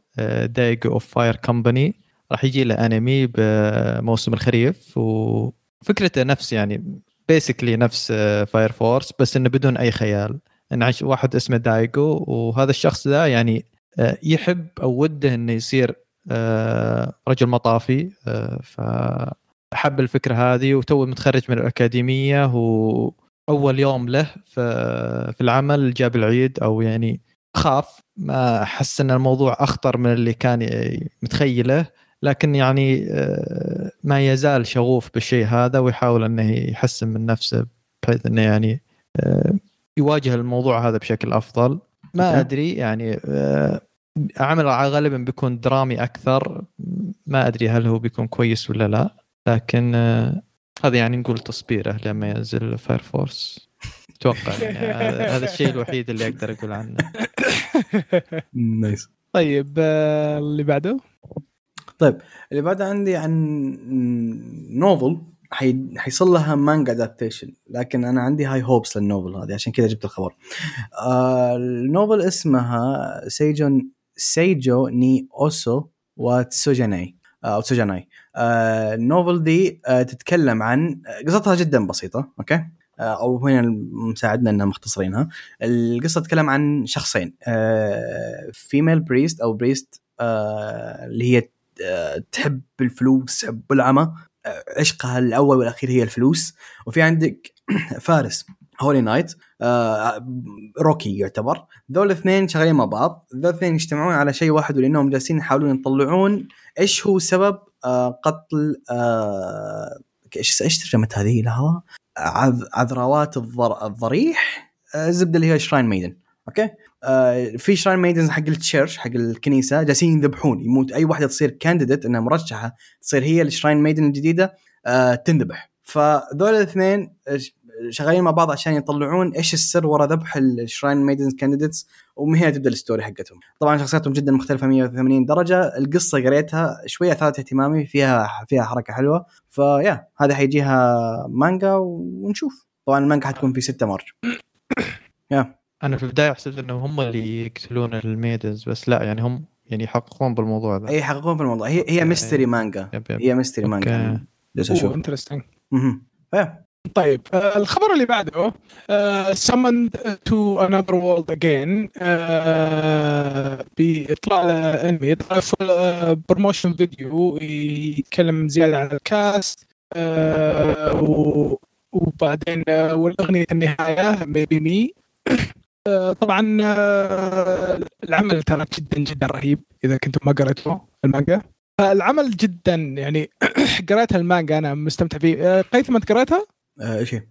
Daigo of Fire Company راح يجي له أنمي بموسم الخريف. وفكرته نفس يعني basically نفس Fire Force بس إنه بدون أي خيال. إنه عن واحد اسمه دايجو وهذا الشخص ذا يعني آه، يحب أو وده إنه يصير آه، رجل مطافي آه، فحب الفكرة هذه وتو متخرج من الأكاديمية واول يوم له في العمل جاب العيد أو يعني خاف ما حس إن الموضوع أخطر من اللي كان متخيله. لكن يعني آه، ما يزال شغوف بالشيء هذا ويحاول إنه يحسن من نفسه بحيث إنه يعني آه، يواجه الموضوع هذا بشكل أفضل. ما. أدري يعني آه، عمل غالبا بيكون درامي أكثر. ما أدري هل هو بيكون كويس ولا لا لكن هذا يعني نقول تصبيره لما ينزل Fire Force أتوقع يعني هذا هذا الشيء الوحيد اللي أقدر أقول عنه. nice طيب اللي بعده؟ طيب اللي بعد عندي عن novel حي... حيصل لها مانجا adaptation لكن أنا عندي high hopes لل novel هذه عشان كذا جبت الخبر. آه ال novel اسمها سيجون سيجو ني اوسو وتسوجاناي آه، أو تسوجاناي آه ال novel دي آه تتكلم عن قصتها جدا بسيطة okay؟ آه، أو هنا مساعدنا إنها مختصرينها. القصة تتكلم عن شخصين female priest أو priest اللي هي آه، تحب الفلوس تحب العمى. آه، عشقها الأول والأخير هي الفلوس. وفي عندك فارس holy knight آه، روكي يعتبر. ذول الاثنين شغالين مع بعض. ذول الاثنين يجتمعون على شيء واحد ولانهم جالسين يحاولون يطلعون إيش هو سبب آه، قتل آه، إيش إيش ترجمة هذه عذ- عذراوات الضر... الضريح. آه، الزبدة اللي هي shrine maiden. okay؟ آه، في shrine maidens حق ال church حق الكنيسة جالسين يذبحون يموت أي واحدة تصير candidate إنها مرشحة تصير هي ال shrine maiden الجديدة آه، تنذبح. فذول الاثنين شغالين مع بعض عشان يطلعون إيش السر وراء ذبح ال shrine maidens candidates ومن هنا تبدأ ال story حقتهم. طبعا شخصياتهم جدا مختلفة 180 درجة. القصة قريتها شوية اثارت اهتمامي فيها فيها حركة حلوة. ف yeah هذا حيجيها مانجا ونشوف. طبعا المانجا حتكون في 6 مارس yeah أنا في البداية حسيت انهم هم اللي يقتلون ال maids بس لا يعني هم يعني يحققون بالموضوع ذا أي يحققون في الموضوع هي هي. mystery مانجا yep yep. هي mystery. مانجا جالس أشوف. interesting طيب آه، الخبر اللي بعده آه، summoned to another world again آه، بيطلع له انمي يطلع promotion فيديو يتكلم زيادة عن ال cast آه، وبعدين آه، والأغنية النهاية maybe طبعا آه، العمل ترى جدا جدا رهيب إذا كنتم ما قريتوه المانجا فالعمل جدا يعني قريت المانجا أنا مستمتع فيه آه، قيثم أنت قريتها؟ آه، إيش هي؟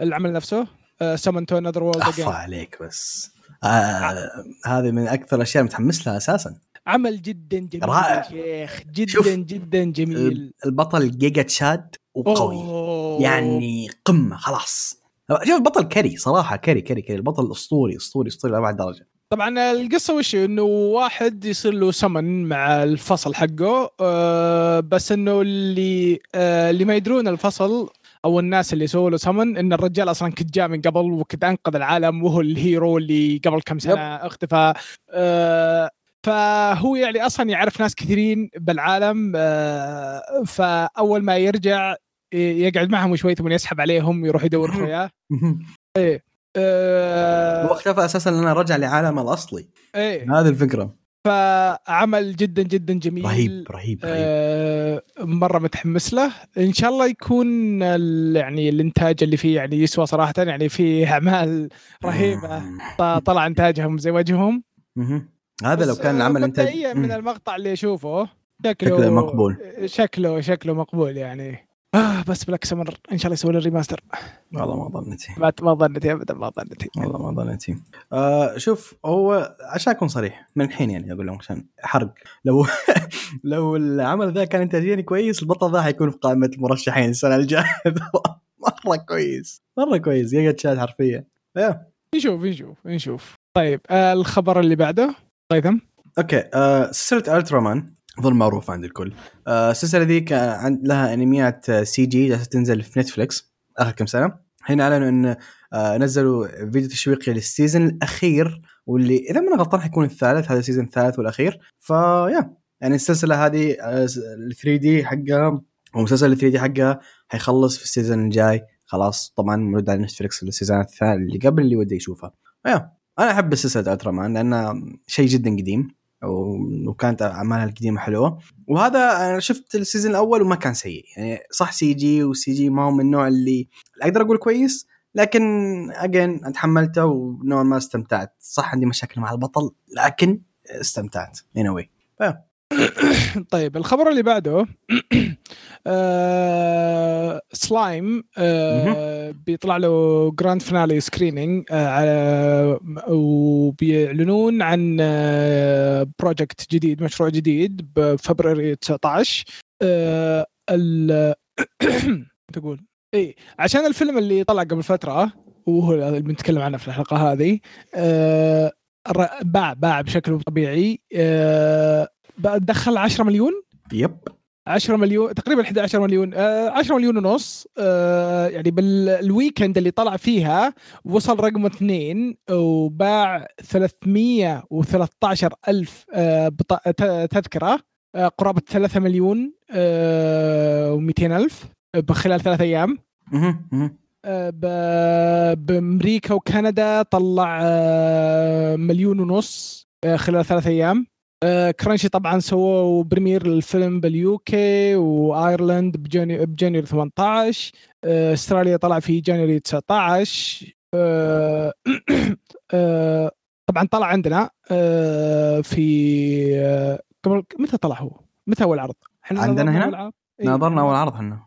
العمل نفسه summoned to another world again بس آه هذه من أكثر الأشياء متحمس لها أساسا عمل جدا جميل رائع. شيخ جدا شوف. جدا جميل البطل giga chad وقوي أوه. يعني قمة خلاص شوف البطل كري صراحة كري كري كري. البطل أسطوري أسطوري أسطوري لابعد درجه طبعا القصة وش؟ إنه واحد يصير له سمن مع الفصل حقه آه بس إنه اللي آه اللي ما يدرون الفصل أو الناس اللي سووا له سمن إن الرجال أصلا كنت جاء من قبل وكنت أنقذ العالم وهو الهيرو اللي قبل كم سنة اختفى. آه فهو يعني أصلا يعرف ناس كثيرين بالعالم فأول ما يرجع يقعد معهم شوي ثم يسحب عليهم يروح يدور خوياه آه هو اختفى أساسا لأنه رجع لعالمه الأصلي. إيه. هذه الفكرة. فعمل جدا جدا جميل. رهيب رهيب رهيب. آه مرة متحمس له. إن شاء الله يكون ال- يعني الإنتاج اللي فيه يعني يسوى صراحة يعني فيه أعمال رهيبة. طلع إنتاجهم زي وجههم. هذا لو كان آه، العمل انتاج من. المقطع اللي أشوفه شكله شكله مقبول. شكله شكله مقبول يعني. آه بس Black Summoner إن شاء الله يسوي له remaster والله ما ظنيتي. ما ما ظنيتي ابدا ما ظنيتي. والله ما ظنيتي. آه شوف هو عشان أكون صريح من الحين يعني أقول لهم عشان حرق. لو لو العمل ذا كان انتاجيا كويس البطل ذا حيكون في قائمة المرشحين السنة الجاية. مرة كويس. مرة كويس. giga chad حرفيا. yeah. نشوف نشوف نشوف. طيب آه الخبر اللي بعده؟ قيثم okay. آه سلسلة Ultraman. ظل معروف عند الكل. آه السلسلة ذي كان عند لها أنميات آه، CG جالسة تنزل في Netflix آخر كم سنة. هنا أعلنوا إن آه نزلوا فيديو تشويقي لل season الأخير واللي إذا ما غلطان حيكون الثالث هذا ال season الثالث والأخير. ف yeah يعني السلسلة هذه ال 3D حقها ومسلسل ال 3D حقها حيخلص في ال season الجاي. خلاص طبعا موجود على Netflix ال season ات الثانية اللي قبل اللي وده يشوفها yeah. أنا أحب سلسله Ultraman لأنها شيء جدا قديم. وكانت أعمالها القديمة حلوة. وهذا أنا شفت ال season الأول وما كان سيء. يعني صح سي جي وسي جي ما هو من النوع اللي أقدر أقول كويس لكن again أتحملته ونوعا ما استمتعت. صح عندي مشاكل مع البطل لكن استمتعت. in a way طيب الخبر اللي بعده آه سلايم آه بيطلع له grand finale screening آه على وبيعلنون عن آه project جديد مشروع جديد بفبراير 19 آه ال تقول اي عشان الفيلم اللي طلع قبل فترة وهو اللي بنتكلم عنه في الحلقة هذه آه باع باع بشكل طبيعي آه دخل 10 مليون؟ يب. 10 مليون تقريبا 11 مليون آه 10 مليون ونص آه يعني بالويكند اللي طلع فيها وصل رقم اثنين وباع 313 ألف آه تذكرة آه قرابة 3 مليون آه و200 ألف بخلال ثلاث أيام. آه، بأمريكا وكندا طلع آه، مليون ونص آه، خلال ثلاث أيام. آه، Crunchyroll طبعا سووا premiere للفيلم بال UK وآيرلند بجاني- ب January 18 آه، أستراليا طلع في January 19 آه، آه، طبعا طلع عندنا آه، في آه، قبل متى طلع هو؟ متى اول عرض؟ إحنا عندنا نظرنا هنا؟ إيه. ناظرنا أول عرض إحنا.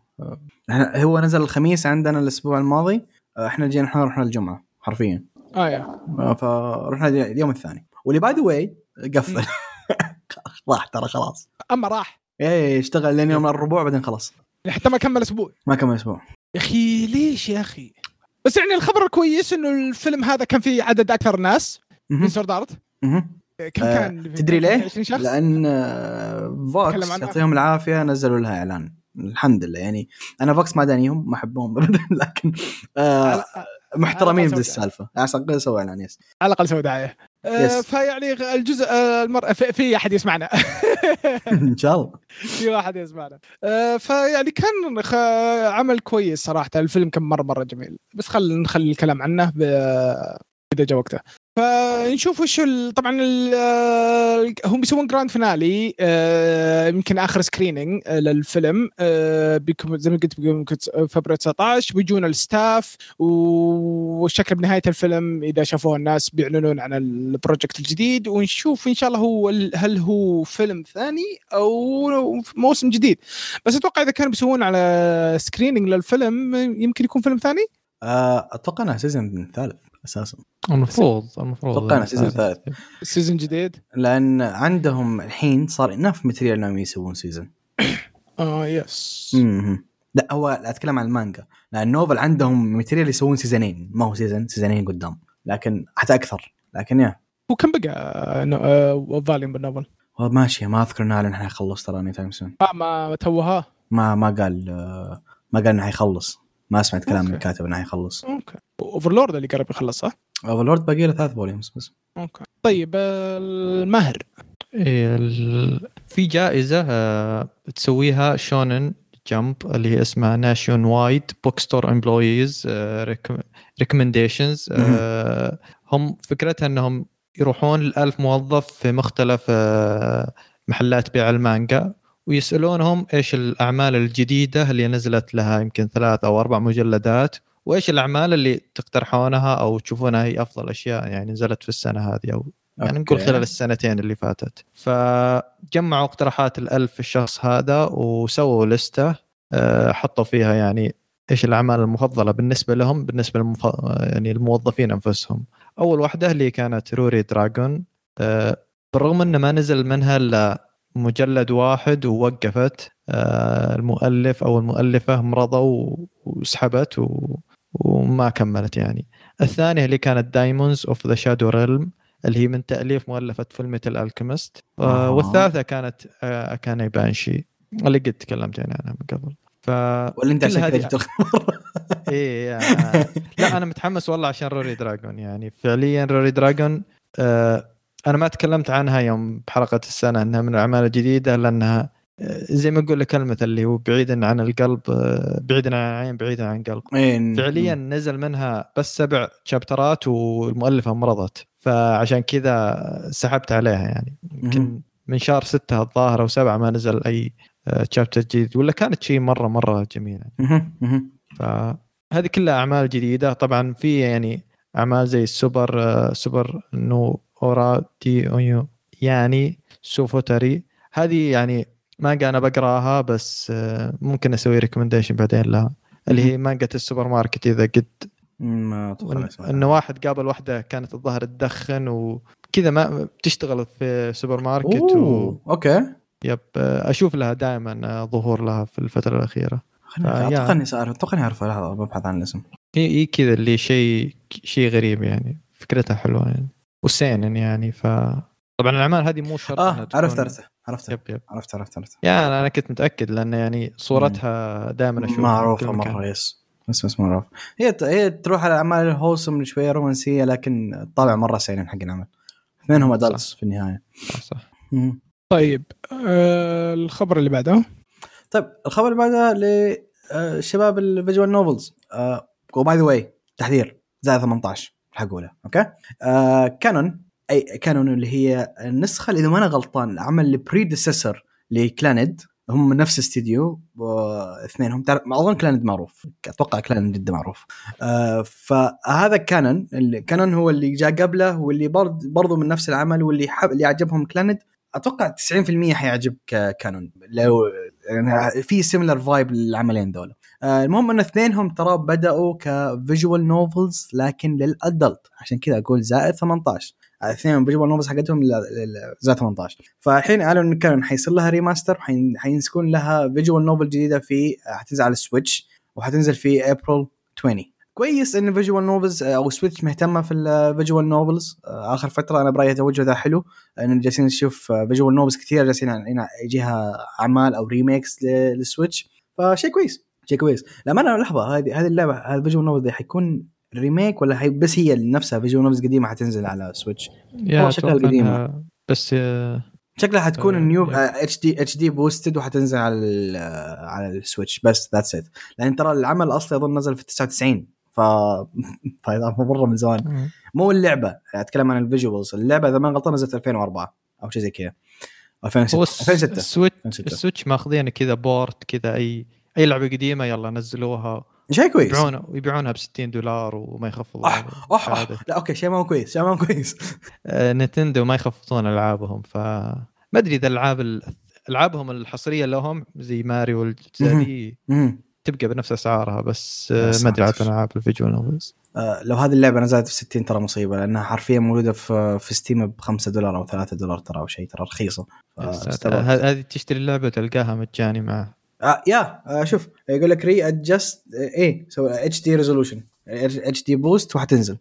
إحنا- هو نزل الخميس عندنا الأسبوع الماضي. آه، إحنا جينا إحنا رحنا الجمعة حرفيا. آه يا. آه، فرحنا اليوم الثاني. واللي by the way قفل. راح ترى خلاص. أما راح. إيه اشتغل لين يوم الربوع بعدين خلاص. حتى ما كمل أسبوع. ما كمل أسبوع. يا أخي ليش يا أخي؟ بس يعني الخبر الكويس إنه الفيلم هذا كان فيه عدد أكثر ناس من. سورد أرت. كم آه، كان؟ تدري ليه؟ 20 شخص؟ لأن آه، فوكس. يعطيهم العافية نزلوا لها إعلان. الحمد لله. يعني أنا فوكس ما دانيهم ما أحبهم. ابدا لكن آه على- محترمين على في الأقل السالفه عشان كذا سووا إعلان يس على الأقل سووا دعاية. آه، Yes. فيعني الجزء آه، المر... في, في أحد يسمعنا إن شاء الله في واحد يسمعنا آه، فيعني كان. عمل كويس صراحة الفيلم كان مرة مرة جميل بس خل نخلي الكلام عنه. اذا جاء وقته فنشوف وش. طبعا. آه، هم بيسوون grand finale آه، يمكن آخر screening آه، للفيلم بيكون زي ما قلت بيكون فبراير 19 بيجون ال staff والشكل بنهاية الفيلم إذا شافوه الناس بيعلنون عن ال project الجديد ونشوف إن شاء الله هو هل هو فيلم ثاني أو موسم جديد بس أتوقع إذا كانوا بيسوون على screening للفيلم يمكن يكون فيلم ثاني أتوقع إنها سيزون ثالث أساسا. المفروض المفروض. أتوقع أنا سيزون ثالث. سيزون جديد؟ لأن عندهم الحين صار اناف ماتريال إنهم يسوون سيزون آه يس. لا هو لا أتكلم عن المانجا. لأن نوفل عندهم ماتريال يسوون سيزونين ما هو سيزون سيزونين قدام. لكن حتى أكثر. لكن يا هو كم بقى؟ آه، فاليوم بالنوفل؟ هو ماشي. ما أذكر إنه إعلن حيخلص ترى اني تايم سون آه ما توها؟ ما ما قال آه، ما قال إنه حيخلص. ما سمعت كلام من okay. الكاتب إنه حيخلص okay. Overlord اللي قرب يخلص صح؟ Overlord باقي له ثلاث volumes بس. okay. طيب الماهر إيه ال... في جائزة آه، تسويها Shonen Jump اللي هي اسمها Nationwide Bookstore Employees Recommendations هم فكرتها إنهم يروحون لألف موظف في مختلف آه، محلات بيع المانجا. ويسألونهم إيش الأعمال الجديدة اللي نزلت لها يمكن ثلاث أو أربع مجلدات وإيش الأعمال اللي تقترحونها أو تشوفونها هي أفضل أشياء يعني نزلت في السنة هذه أو يعني نقول. خلال السنتين اللي فاتت فجمعوا اقتراحات الألف الشخص هذا وسووا لستة آه، حطوا فيها يعني إيش الأعمال المفضلة بالنسبة لهم بالنسبة للمف... يعني الموظفين أنفسهم أول واحدة اللي كانت Ruri Dragon آه، بالرغم إنه ما نزل منها إلا مجلد واحد ووقفت آه، المؤلف أو المؤلفة مرضوا وسحبت و... وما كملت يعني. الثانية اللي كانت Daemons of the Shadow Realm اللي هي من تأليف مؤلفة فل ميتل Alchemist آه. والثالثة كانت آه، Akane-banashi اللي قد تكلمت يعني عنها من قبل. ف ولا انت عشان هذه- كذا جبت آه، لا أنا متحمس والله عشان Ruri Dragon يعني. فعليا Ruri Dragon آه أنا ما تكلمت عنها يوم بحلقة السنة إنها من الأعمال الجديدة لأنها آه، زي ما أقول لك كلمة اللي هو بعيدا عن القلب آه، بعيدا عن العين بعيدا عن القلب. إيه، فعليا نزل منها بس سبع chapter ات والمؤلفة مرضت. فعشان كذا سحبت عليها يعني. يمكن. من شهر ستة الظاهر أو سبعة ما نزل أي شابتر جديد ولا كانت شيء مرة مرة جميلة. فهذه كلها أعمال جديدة. طبعا في يعني أعمال زي السوبر آه، سوبر نو اورا دي أونيو. يعني سوفوتري هذه يعني مانجا أنا بقراها بس آه، ممكن أسوي ريكومنديشن بعدين لها. اللي هي مانجا السوبر ماركت إذا قد. ما. إنه واحد قابل واحدة كانت الظاهر تدخن وكذا ما بتشتغل في سوبر ماركت و... أوكي. يب آه، أشوف لها دائما ظهور لها في الفترة الأخيرة. آه،. أتوقع اني اعرف أتوقع إني أعرف لحظه ببحث عن الاسم. هي هي كذا اللي شيء شيء غريب يعني. فكرتها حلوة يعني. وسينن يعني ف طبعا الأعمال هذه مو شرط آه تكون- عرفت عرفت عرفت يب يب. عرفت عرفت عرفت. يعني أنا كنت متأكد لأن يعني صورتها دائما أشوفها معروفة. مرة يس. بس بس معروف هي هي تروح على أعمال الهوسم شوية رومانسية لكن الطابع مرة سينين حق العمل اثنينهم. adults في النهاية. صح صح. مم. طيب آه الخبر اللي بعده؟ طيب الخبر اللي بعده لشباب ال visual novels و by the way تحذير زائد 18 له okay؟ آه Kanon أي Kanon اللي هي النسخة اللي إذا ما أنا غلطان العمل ال predecessor ل Clannad هم من نفس استديو اثنينهم أظن Clannad معروف أتوقع Clannad جدا معروف. آه فهذا Kanon Kanon هو اللي جاء قبله واللي برض برضو من نفس العمل واللي حب اللي عجبهم Clannad أتوقع 90% حيعجبك Kanon لو يعني في similar vibe للعملين دول آه المهم ان اثنينهم ترى بدأوا ك visual novels لكن لل adult عشان كذا أقول زائد 18 اثنين visual novels حقتهم زائد 18 فالحين اعلنوا ان Kanon حيصير لها remaster حينسكون لها visual novel جديدة في حتنزل على ال Switch وحتنزل في ابريل 20 كويس إن visual novels أو Switch مهتمة في ال visual novels آخر فترة أنا برأيي التوجه ذا حلو لأن جالسين نشوف visual novels كثير جالسين يجيها أعمال أو remakes لل Switch فشيء كويس شيء كويس. لما أنا لحظة هذه هذه اللعبة هذا ال visual novel حيكون remake ولا حي بس هي نفسها visual novels قديمة حتنزل على Switch يا شكلها. إنها- بس آه، شكلها حتكون آه، ال new. HD HD boosted وحتنزل على آه، على ال Switch بس that's it لأن ترى العمل الاصلي أظن نزل في 99 ف فهذا مره من زمان. مو اللعبة أتكلم عن ال visuals. اللعبة إذا ما غلطان نزلت 2004 أو شيء زي كذا. 2006 هو الس- 2006 ال Switch 2006 ال Switch ماخذين كذا port كذا اي أي لعبة قديمة يلا نزلوها. شيء كويس؟ يبيعونها ويبيعونها ب 60 دولار وما يخفضون أح أح أح. لا okay شيء ما هو كويس شيء ما هو كويس. آه، نينتندو ما يخفضون ألعابهم ف ما أدري إذا الألعاب ال- ألعابهم الحصرية لهم زي ماريو مم. تبقى بنفس أسعارها بس آه، ما أدري عن ساتر. ألعاب ال visual novels آه، لو هذه اللعبة نزلت في 60 ترى مصيبة لأنها حرفيا موجودة في في Steam ب 5 دولار أو 3 دولار ترى أو شيء ترى رخيصة يا ساتر. فاستغربت. ه- هذه تشتري اللعبة تلقاها مجاني معه آه يا آه شوف يقول لك readjust إيه so HD resolution HD boost وحتنزل.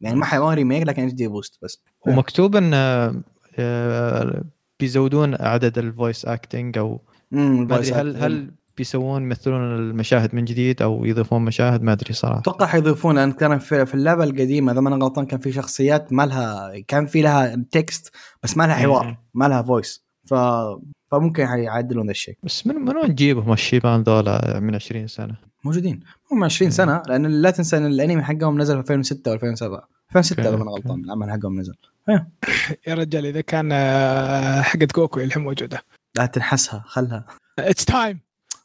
يعني ما حيكون remake لكن HD boost بس ومكتوب إن آه، آه، بيزودون عدد ال voice acting أو ما أدري هل هل بيسوون يمثلون المشاهد من جديد أو يضيفون مشاهد ما أدري صراحة. أتوقع حيضيفون لأن كان في, في اللعبة القديمة إذا ما أنا غلطان كان في شخصيات ما لها كان في لها text بس ما لها حوار. ما لها voice ف فممكن حيعدلون ذا الشيء. بس من من وين تجيبهم الشيبان ذولا من 20 سنة؟ موجودين. هم 20 سنة لأن لا تنسى إن الأنمي حقهم نزل في 2006 و 2007 2006 إذا ما أنا. غلطان العمل حقهم نزل. يا رجال إذا كان آه، حقت جوكو الحين موجوده لا تنحسها خلها. it's time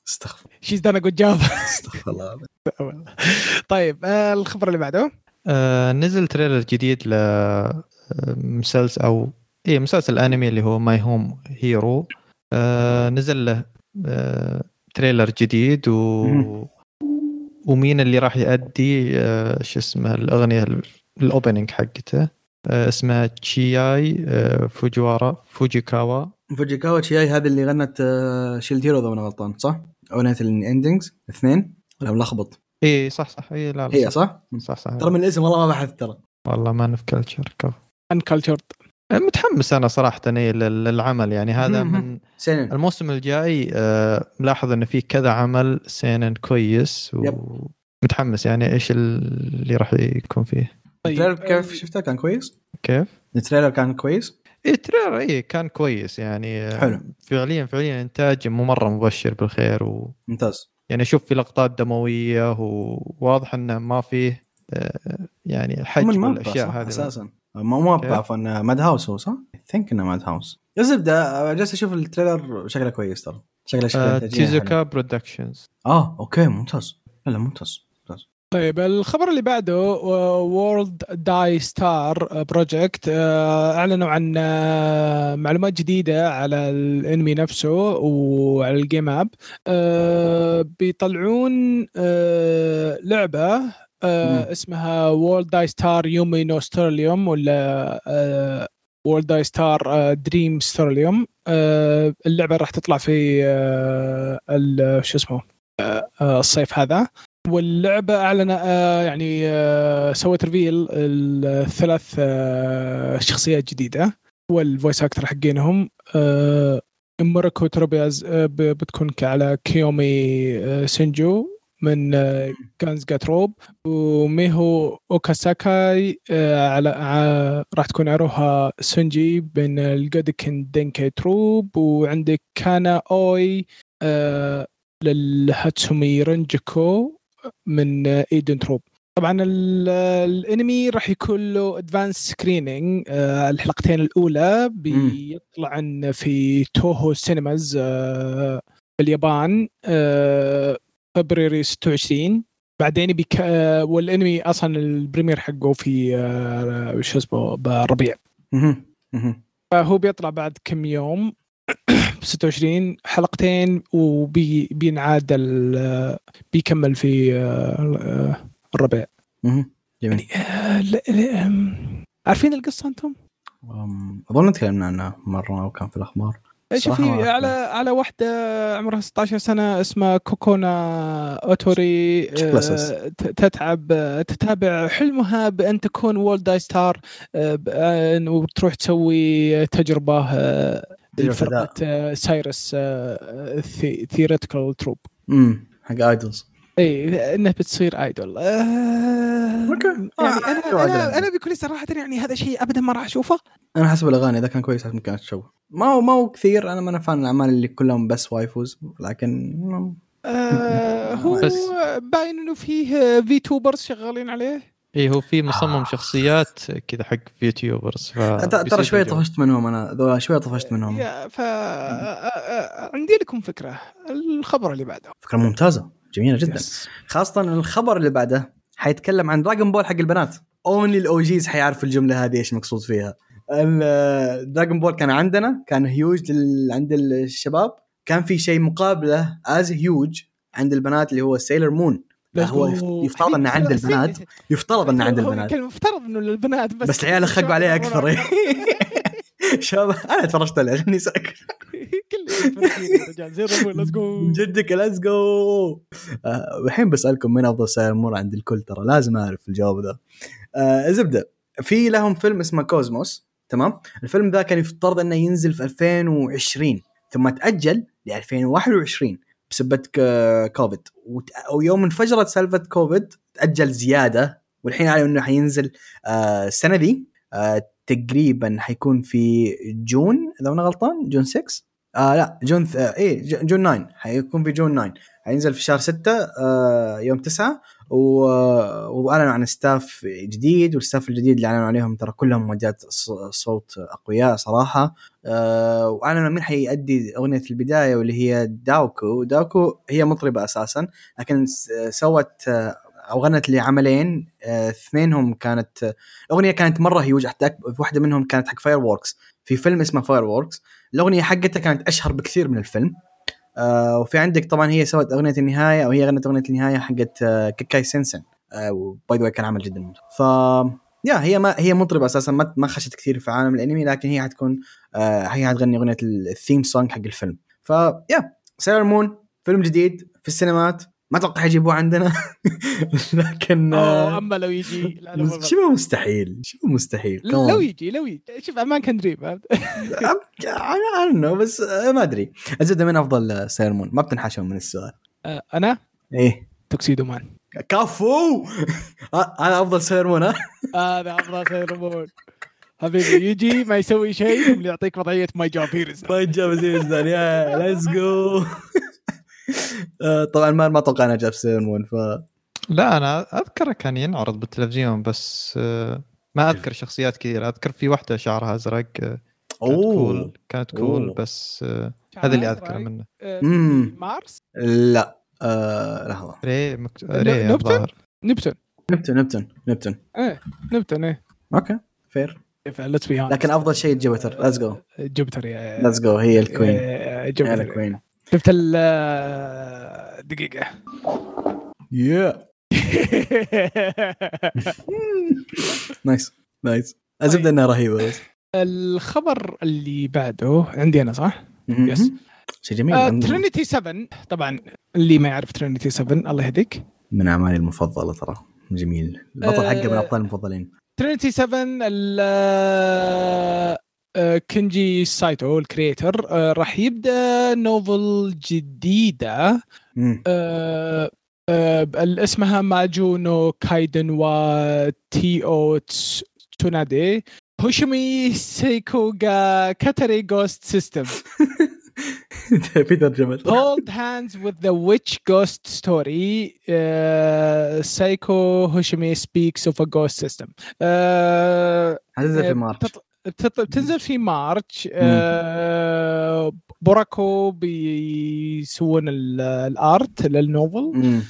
استغفر she's done good job استغفر الله طيب آه، الخبر اللي بعده. آه نزل trailer جديد ل آه، مسلسل أو اي مسلسل انمي اللي هو My Home Hero آه نزل له آه trailer جديد و مم. ومين اللي راح يأدي آه شو اسمه الأغنية ال- ال opening حقته. آه اسمها تشياي آه فوجوارا فوجيكاوا. فوجيكاوا تشياي هذه اللي غنت Shield Hero إذا أنا غلطان صح؟ اغنيه ال endings اثنين ولا ملخبط؟ إي صح صح إي لا, لا هي صح صح؟ صح. ترى من الاسم والله ما بحث ترى والله ما في culture كفو uncultured متحمس أنا صراحة لل- للعمل يعني هذا. من سنين الموسم الجاي ملاحظ إنه في كذا عمل سينن كويس yep. ومتحمس يعني إيش اللي راح يكون فيه ال trailer طيب كيف شفته كان كويس؟ كيف؟ ال trailer كان كويس؟ إيه trailer إيه كان كويس يعني. حلو. فعليا فعليا إنتاج مو مره مبشر بالخير و ممتاز. يعني أشوف في لقطات دموية وواضح إنه ما فيه آه، يعني حجم الاشياء هذه. أساسا. مو كيف؟ عفوا Madhouse هو صح؟ think إنه Madhouse. الزبده جالس أشوف ال trailer شكله كويس ترى. شكله شكله آه،. Tezuka Productions آه okay ممتاز. لا ممتاز. طيب الخبر اللي بعده World Dai Star project أعلنوا عن آه، معلومات جديدة على الأنمي نفسه وعلى ال game app. آه، بيطلعون آه، لعبة. اسمها World Dai Star Yume no Stellarium ولا World Dai Star Dream Stellarium اللعبة راح تطلع في شو اسمه الصيف هذا. واللعبة أعلن آه، يعني آه، سوت ريفيل الثلاث آه، شخصيات جديدة والفويس أكتر حقينهم. موريكو تروبياز بتكون على كيومي سينجو من جانز جاتروب وميهو اوكاساكاي على راح تكون عروها سونجي بين الجودكن دينكي تروب. وعندك كانا أوي للهاتسومي رنجكو. من ايدن تروب طبعا ال- الانمي راح يكون له ادفانس سكرينينج الحلقتين الأولى بيطلع في توهو سينماز آه، في اليابان آه، فبراير 26 بعدين بيك آه، والانمي أصلا البريمير حقه في آه، شو اسمه. مهم. فهو بيطلع بعد كم يوم. 26 حلقتين وبينعاد بيكمل في آه، آه، الربيع مهم. جميل آه، لا، أم، عارفين القصة أنتم؟ أظن تكلمنا عنها مرة أو كان في الاخبار شوفي على على واحدة عمرها 16 سنة اسمها كوكونا أوتوري. آه، تتعب آه، تتابع حلمها بأن تكون World Dai Star آه، آه، وتروح تسوي تجربة لفرقه آه، Sirius theatrical troupe امم حق idols اي انها بتصير idol آه. يعني آه، أنا عدل. أنا أنا بكل صراحة يعني هذا شيء ابدا ما راح أشوفه. أنا حسب الأغاني إذا كان كويس ممكن أشوفه ما هو ما هو كثير أنا ما أنا fan الأعمال اللي كلهم بس waifus لكن آه هو بس- باين إنه فيه VTubers شغالين عليه. اي هو في مصمم شخصيات كذا حق YouTubers ترى شوي. طفشت منهم أنا ذولا شوي طفشت منهم. يا ف آه، آه، عندي لكم فكرة الخبر اللي بعده. فكرة ممتازة جميلة جدا. yes. خاصة الخبر اللي بعده حيتكلم عن Dragon Ball حق البنات. only ال OGs حيعرفوا الجملة هذه إيش مقصود فيها. Dragon Ball كان عندنا كان هيوج. عند الشباب. كان في شيء مقابله as huge عند البنات اللي هو Sailor Moon هو يف- يفترض إنه عند البنات يفترض إنه عند البنات. كان مفترض إنه للبنات بس بس العيال خقوا عليه أكثر. شباب أنا تفرجت عليه خليني ساكت جدك let's go الحين بسألكم من أفضل Sailor Moon عند الكل ترى لازم أعرف الجواب ذا آه، زبدة في لهم فيلم اسمه كوزموس تمام؟ الفيلم ذا كان يفترض إنه ينزل في 2020 ثم تأجل ل 2021 بسبب ك- كوفيد ويوم انفجرت سالفة كوفيد تأجل زيادة والحين اعلنوا إنه حينزل آه، السنة ذي آه، تقريبا حيكون في June إذا أنا غلطان؟ June 6 آه لا June ث... آه إيه June 9 حيكون في جون 9 حينزل في شهر 6 آه يوم 9 وأعلنوا عن staff جديد وال staff الجديد اللي أعلنوا عليهم ترى كلهم مؤديات صوت أقوياء صراحة. آه وأعلنوا مين حيأدي أغنية البداية واللي هي داوكو. داوكو هي مطربة أساسا لكن سوت آه، أو غنت لعملين آه، اثنينهم كانت الأغنية كانت مرة هيوج حتى واحدة منهم كانت حق Fireworks في فيلم اسمه Fireworks الأغنية حقتها كانت أشهر بكثير من الفيلم. آه وفي عندك طبعا هي سوت أغنية النهاية أو هي غنت أغنية النهاية حقت آه كيكاي سينسن. آه و by the كان عمل جدا. ممتاز ف yeah هي ما هي مطربة أساسا ما ما خشت كثير في عالم الأنمي لكن هي حتكون آه هي حتغني أغنية ال theme song حق الفيلم. ف yeah سيلر مون فيلم جديد في السينمات. ما أتوقع حيجيبوه عندنا؟ لكن oh، آه أما لو يجي. شبه مستحيل شبه مستحيل. لو يجي لو يجي. شوف a man can dream أنا انه بس آه، ما أدري. الزبده من أفضل آه، سيلر مون. ما بتنحشون من السؤال. أنا؟ إيه. Tuxedo man كفو! أنا أفضل سيلر مون ها؟ هذا أفضل سيلر مون حبيبي يجي ما يسوي شيء يعطيك وضعية my job here's my job is done yeah let's go طبعا ما ما أتوقع إنه جاب سيلر مون ف لا أنا اذكره كان ينعرض بالتلفزيون بس آه، ما أذكر شخصيات كثير. أذكر في واحدة شعرها أزرق آه، كانت cool كانت cool oh. بس آه، هذا اللي أذكره منه. مارس؟ لا آه لحظه ري مكت... ري نبتون؟ نبتون. نبتون نبتون إيه نبتون إيه. okay fair. بي لكن أفضل شيء جوبيتر let's go جوبتر yeah let's go هي ال queen. إيه، هي جوبيتر ال queen. شفت ال آه، دقيقة. يا نايس نايس الزبده إنها رهيبة بس. الخبر اللي بعده عندي أنا صح؟ yes. شيء جميل. آه، ترينيتي 7 طبعا اللي ما يعرف ترينيتي 7 الله يهديك. من أعمالي المفضلة ترى. جميل. البطل آه، حقه من الابطال المفضلين. ترينيتي 7 ال- آه، آه، كنجي سايتو ال creator آه، راح يبدأ novel جديدة. آه، آه، اسمها ماجو نو كايدن و تي أو تونادي هوشيمي سيكو غا كاتاري جوست سيستم في ترجمة Hold hands with the witch ghost story. Uh, Psycho Hoshimi speaks of a ghost system. Uh, هتنزل في بتط- بتنزل في مارش آه، بوراكو بيسوون ال- ال art لل novel.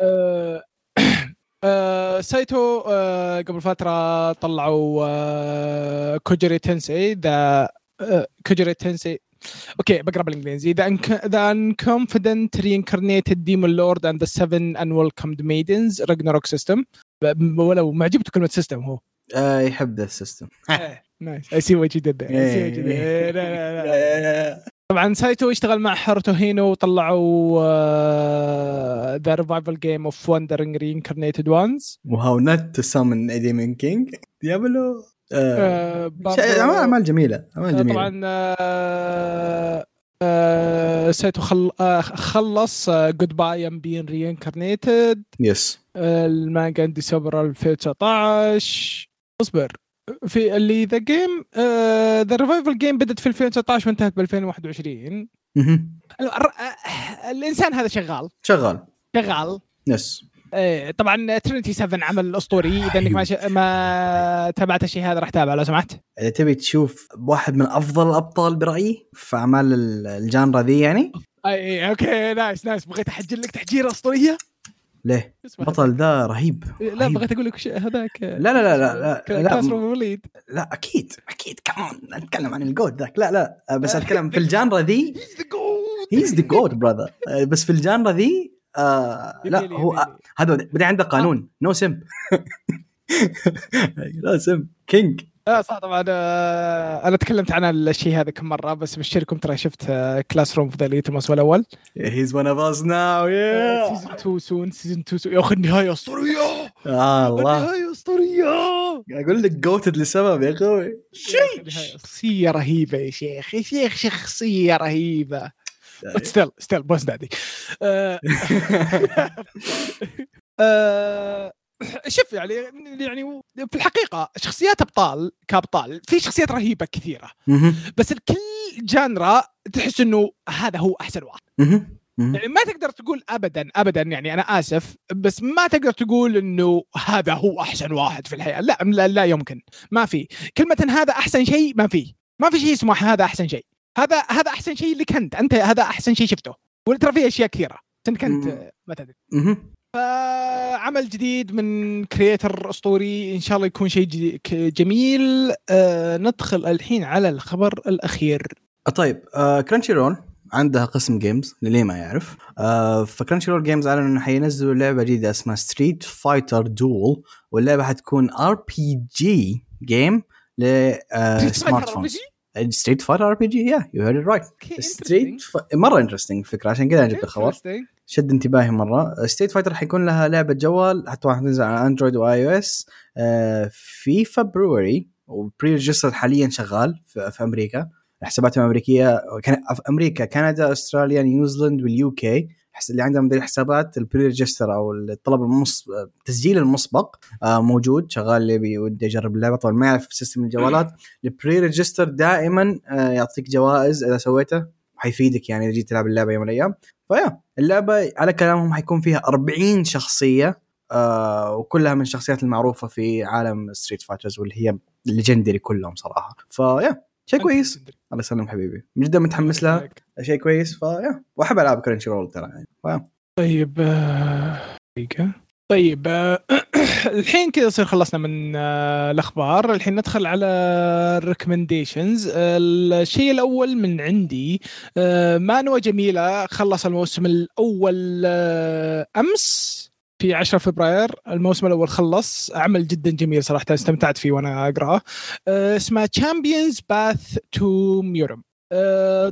آه، آه، سايتو آه، قبل فترة طلعوا آه، كوجري تنسي ذا كوجري تنسي. okay بقرأ بالإنجليزي. the the unconfident reincarnated demon lord and the seven unwelcomed maidens ragnarok system ب- ولو ما عجبته كلمة system هو. آه يحب ذا ال system. nice I see what you did طبعا سايتو يشتغل مع هاروتو هينو وطلعوا آه، the revival game of wandering reincarnated ones و how not to summon a demon king ديابلو آه. اعمال جميلة أعمال جميلة. طبعا آه، آه، سايتو خل... آه، خلص goodbye I'm being reincarnated yes المانجا ديسمبر 2019 اصبر. في اللي the game the revival game بدت في 2019 وانتهت ب 2021 مهم. الر- آه، الإنسان هذا شغال. شغال. شغال. yes إيه، طبعا ترينيتي 7 عمل أسطوري. إذا إنك ما ش... ما تابعت الشيء هذا راح تابعه لو سمحت. إذا تبي تشوف واحد من أفضل الأبطال برأيي في أعمال ال- ال genre ذي يعني. أي okay nice nice بغيت احجر لك تحجيره أسطورية؟ ليه؟ البطل ذا رهيب لا رهيب. بغيت أقول لك هذاك. لا لا لا لا لا, كلاس لا, وليد. لا أكيد أكيد كمان نتكلم عن الجود ذاك. لا لا بس أتكلم في الجانرا ذي. هيز ذا جود براذر بس في الجانرا ذي آه لا هو يبيلي. هذا بعدين عنده قانون. نو سمب لا سمب كينج لا صح طبعا. آه، أنا تكلمت عن الشيء هذا كم مرة بس مشتركم ترى شفت كلاس روم في ذا ليتمس الأول he's one of us now yeah season 2 soon season 2 soon يا أخي النهاية أسطورية. آه الله. النهاية أسطورية. أقول لك GOATed لسبب يا أخوي. شخصية رهيبة يا شيخ. يا شيخ شخصية رهيبة. still still boss daddy آه، آه، شوف يعني يعني في الحقيقة شخصيات أبطال كأبطال في شخصيات رهيبة كثيرة. بس الكل جانرا تحس إنه هذا هو أحسن واحد. يعني ما تقدر تقول ابدا ابدا يعني أنا آسف بس ما تقدر تقول إنه هذا هو أحسن واحد في الحياة. لا لا, لا يمكن. ما في. كلمة هذا أحسن شيء ما في. ما في شيء اسمه هذا أحسن شيء. هذا هذا أحسن شيء لك أنت. أنت هذا أحسن شيء شفته. ولا ترى في أشياء كثيرة. أنت. كنت ما تدري. فعمل جديد من كريتر اسطوري إن شاء الله يكون شيء جميل. آه ندخل الحين على الخبر الأخير. طيب آه Crunchyroll عندها قسم Games للي ما يعرف. آه ف Crunchyroll Games أعلنوا إنه حينزلوا لعبة جديدة اسمها Street Fighter Duel واللعبة حتكون ار بي جي جيم ل سمارت فونز ستريت فايتر ار بي جي يا يو هيرد رايت ستريت مرة انترستنج فكرة عشان كذا جبت الخبر. شد انتباهي مرة. Street Fighter حيكون لها لعبة جوال حتى حتنزل على Android و iOS في فبراير و pre-register حاليا شغال في, في أمريكا. الحسابات الامريكيه كان في أمريكا كندا أستراليا New Zealand وال UK اللي عندهم ذي الحسابات ال pre-register أو الطلب المص التسجيل المسبق آه، موجود شغال اللي بي- ودي يجرب اللعبة. طبعا ما يعرف system الجوالات. ال pre-register دائما آه، يعطيك جوائز إذا سويته حيفيدك يعني إذا جيت تلعب اللعبة يوم من الأيام. ف yeah اللعبة على كلامهم حيكون فيها 40 شخصية آه وكلها من الشخصيات المعروفة في عالم Street Fighters واللي هي ال legendary كلهم صراحة. ف yeah شيء كويس. الله يسلم حبيبي. جدا متحمس لها. شيء كويس. ف yeah وأحب العاب Crunchyroll ترى يعني. طيب آه، دقيقة. طيب آه، الحين كذا يصير خلصنا من آه، الأخبار. الحين ندخل على ال recommendations الشيء الأول من عندي آه، manhwa جميله خلص الموسم الأول آه، أمس في 10 فبراير. الموسم الأول خلص عمل جدا جميل صراحة استمتعت فيه وأنا أقرأه. آه، اسمه Champion's Path to Murim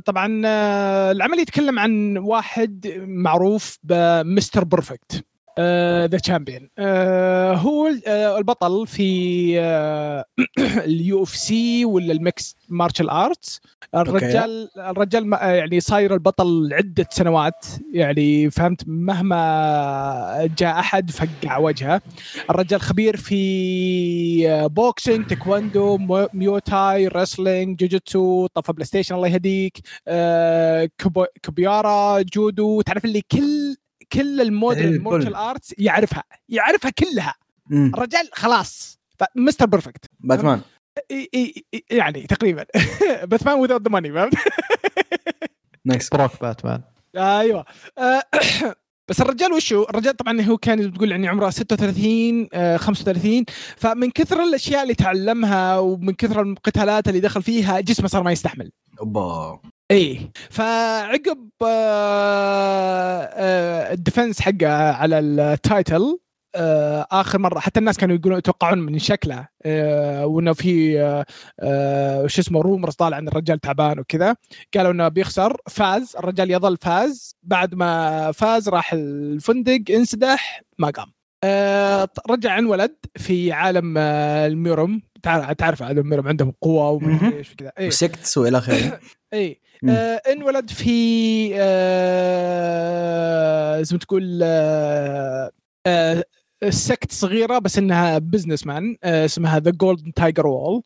طبعا آه، العمل يتكلم عن واحد معروف ب Mister Perfect. the champion هو آه، البطل في آه، ال UFC ولا ال mix martial arts. الرجال الرجال يعني صاير البطل عده سنوات. يعني فهمت مهما جاء أحد فقع وجهه. الرجال خبير في آه، boxing تايكوندو Muay Thai wrestling جوجوتسو طفى PlayStation الله يهديك. آه، capoeira جودو. تعرف اللي كل كل ال modern الكل. martial arts يعرفها يعرفها كلها. مم. الرجال خلاص. Mister Perfect باتمان. يعني تقريبا. باتمان with the money فهمت؟ nice broke باتمان أيوه. آه، بس الرجال وشو؟ الرجال طبعا هو كان بتقول يعني عمره 36 آه، 35 فمن كثر الأشياء اللي تعلمها ومن كثر القتالات اللي دخل فيها جسمه صار ما يستحمل. أوبا. إيه. فعقب آه، آه، ال defense حقه على ال title آه، آخر مرة حتى الناس كانوا يقولون يتوقعون من شكله آه، وإنه في آه، آه، شو اسمه rumors طالع إن الرجال تعبان وكذا. قالوا إنه بيخسر. فاز. الرجال يظل فاز. بعد ما فاز راح الفندق انسدح ما قام. رجع انولد في عالم الميرم تعرف تعرف عالم الميرم عندهم قوة وما إيش وكذا. إيه. و sects وإلى آخره. اي. آه انولد في آه زي ما تقول آه آه sect صغيرة بس إنها businessman آه اسمها the Golden Tiger وول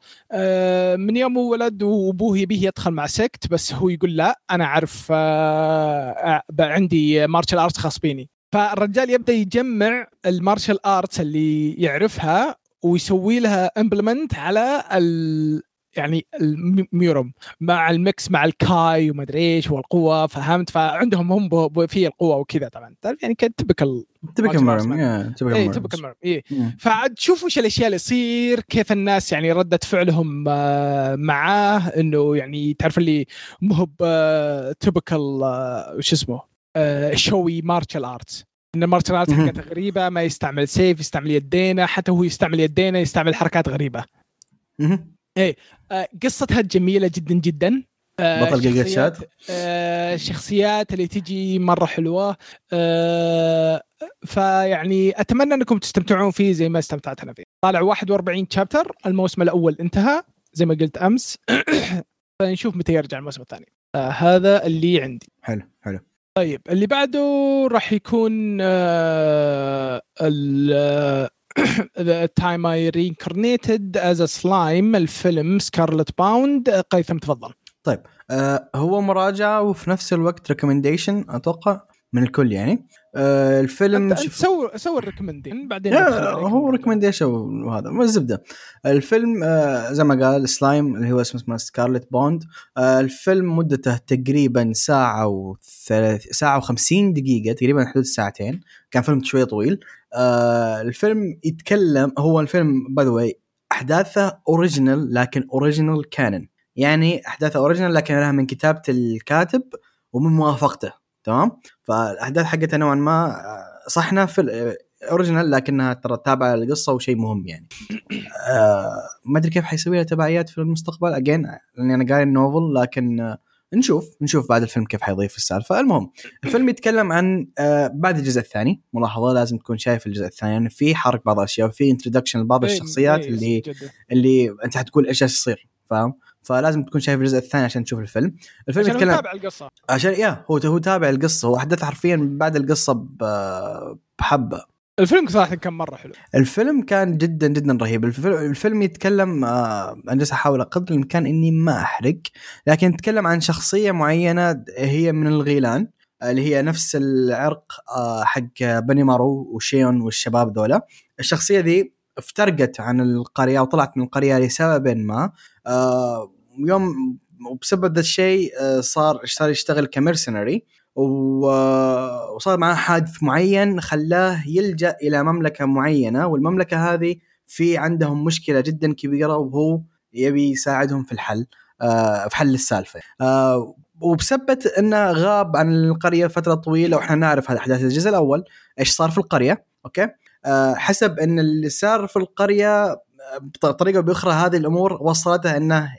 من يوم ولد وأبوه يبيه يدخل مع sect بس هو يقول لا أنا أعرف آه عندي martial arts خاص فيني فالرجال يبدأ يجمع ال martial arts اللي يعرفها ويسوي لها implement على ال يعني الميورم مع ال mix مع الكاي وما أدري إيش والقوة فهمت؟ فعندهم هم في القوة وكذا طبعا. تعرف يعني كان arts يا تبكل اي مرم تبكل مرم اي. فعاد شوف وش الأشياء اللي تصير كيف الناس يعني ردة فعلهم آه، معاه إنه يعني تعرف اللي مو تبكل وش اسمه آه، شوي مارشال ارتس إن المارشال ارتس. حقته غريبة ما يستعمل سيف يستعمل يدينه حتى هو يستعمل يدينه يستعمل حركات غريبة. مهم. آه، قصتها جميلة جدا جدا. آه، بطل شات؟ آه، الشخصيات اللي تجي مرة حلوة. آه، فيعني أتمنى أنكم تستمتعون فيه زي ما استمتعت أنا فيه. طالع 41 شابتر الموسم الأول انتهى زي ما قلت أمس. فنشوف متى يرجع الموسم الثاني. آه، هذا اللي عندي. حلو حلو. طيب اللي بعده راح يكون آه، I Reincarnated as a Slime الفيلم سكارلت باوند قيثم تفضل. آه هو مراجعة وفي نفس الوقت recommendation أتوقع من الكل يعني. آه الفيلم انت أنت شوف- سوي سوي ال recommendation. بعدين. هو recommendation وهذا. ما الزبدة. الفيلم آه زي ما قال سلايم اللي هو اسمه اسمه Scarlet Bond آه الفيلم مدته تقريبا ساعة وثلاث ساعة و50 دقيقة تقريبا حدود ساعتين. كان فيلم شوية طويل. آه الفيلم يتكلم هو الفيلم by the way أحداثه original لكن original canon يعني أحداثه original لكن لها من كتابة الكاتب ومن موافقته. تمام؟ فالأحداث حقتها نوعا ما آه، صح انها في original لكنها ترى تابعة للقصة وشيء مهم يعني. آه ما أدري كيف حيسوي لها تبعيات في المستقبل. again لأني أنا قاري ال novel لكن آه نشوف نشوف بعد الفيلم كيف حيضيف السالفة. المهم الفيلم يتكلم عن آه بعد الجزء الثاني. ملاحظة لازم تكون شايف الجزء الثاني يعني في حرق بعض الأشياء وفي introduction لبعض إيه، الشخصيات إيه، اللي. اللي أنت حتقول إيش يصير فاهم؟ فلازم تكون شايف الجزء الثاني عشان تشوف الفيلم. الفيلم عشان يتكلم نتابع القصة. عشان يا هو هو تابع القصة. هو احداث حرفيا بعد القصة بحبة. الفيلم صراحة كان مرة حلو. الفيلم كان جدا جدا رهيب. الفيلم, الفيلم يتكلم آه أنا جالس أحاول قدر الإمكان إني ما أحرق لكن يتكلم عن شخصية معينة هي من الغيلان اللي هي نفس العرق آه حق بني مارو وشيون والشباب ذولا. الشخصية ذي افترقت عن القرية وطلعت من القرية لسبب ما آه يوم وبسبب ذا الشيء آه صار صار يشتغل كمرسنري وصار معاه حادث معين خلاه يلجأ إلى مملكة معينة والمملكة هذه في عندهم مشكلة جدا كبيرة وهو يبي يساعدهم في الحل آه، في حل السالفة. آه، وبسبة انه غاب عن القرية فتره طويلة وإحنا نعرف أحداث الجزء الأول إيش صار في القرية أوكي؟ حسب إن اللي صار في القرية بطريقه بأخرى هذه الأمور وصلته إنه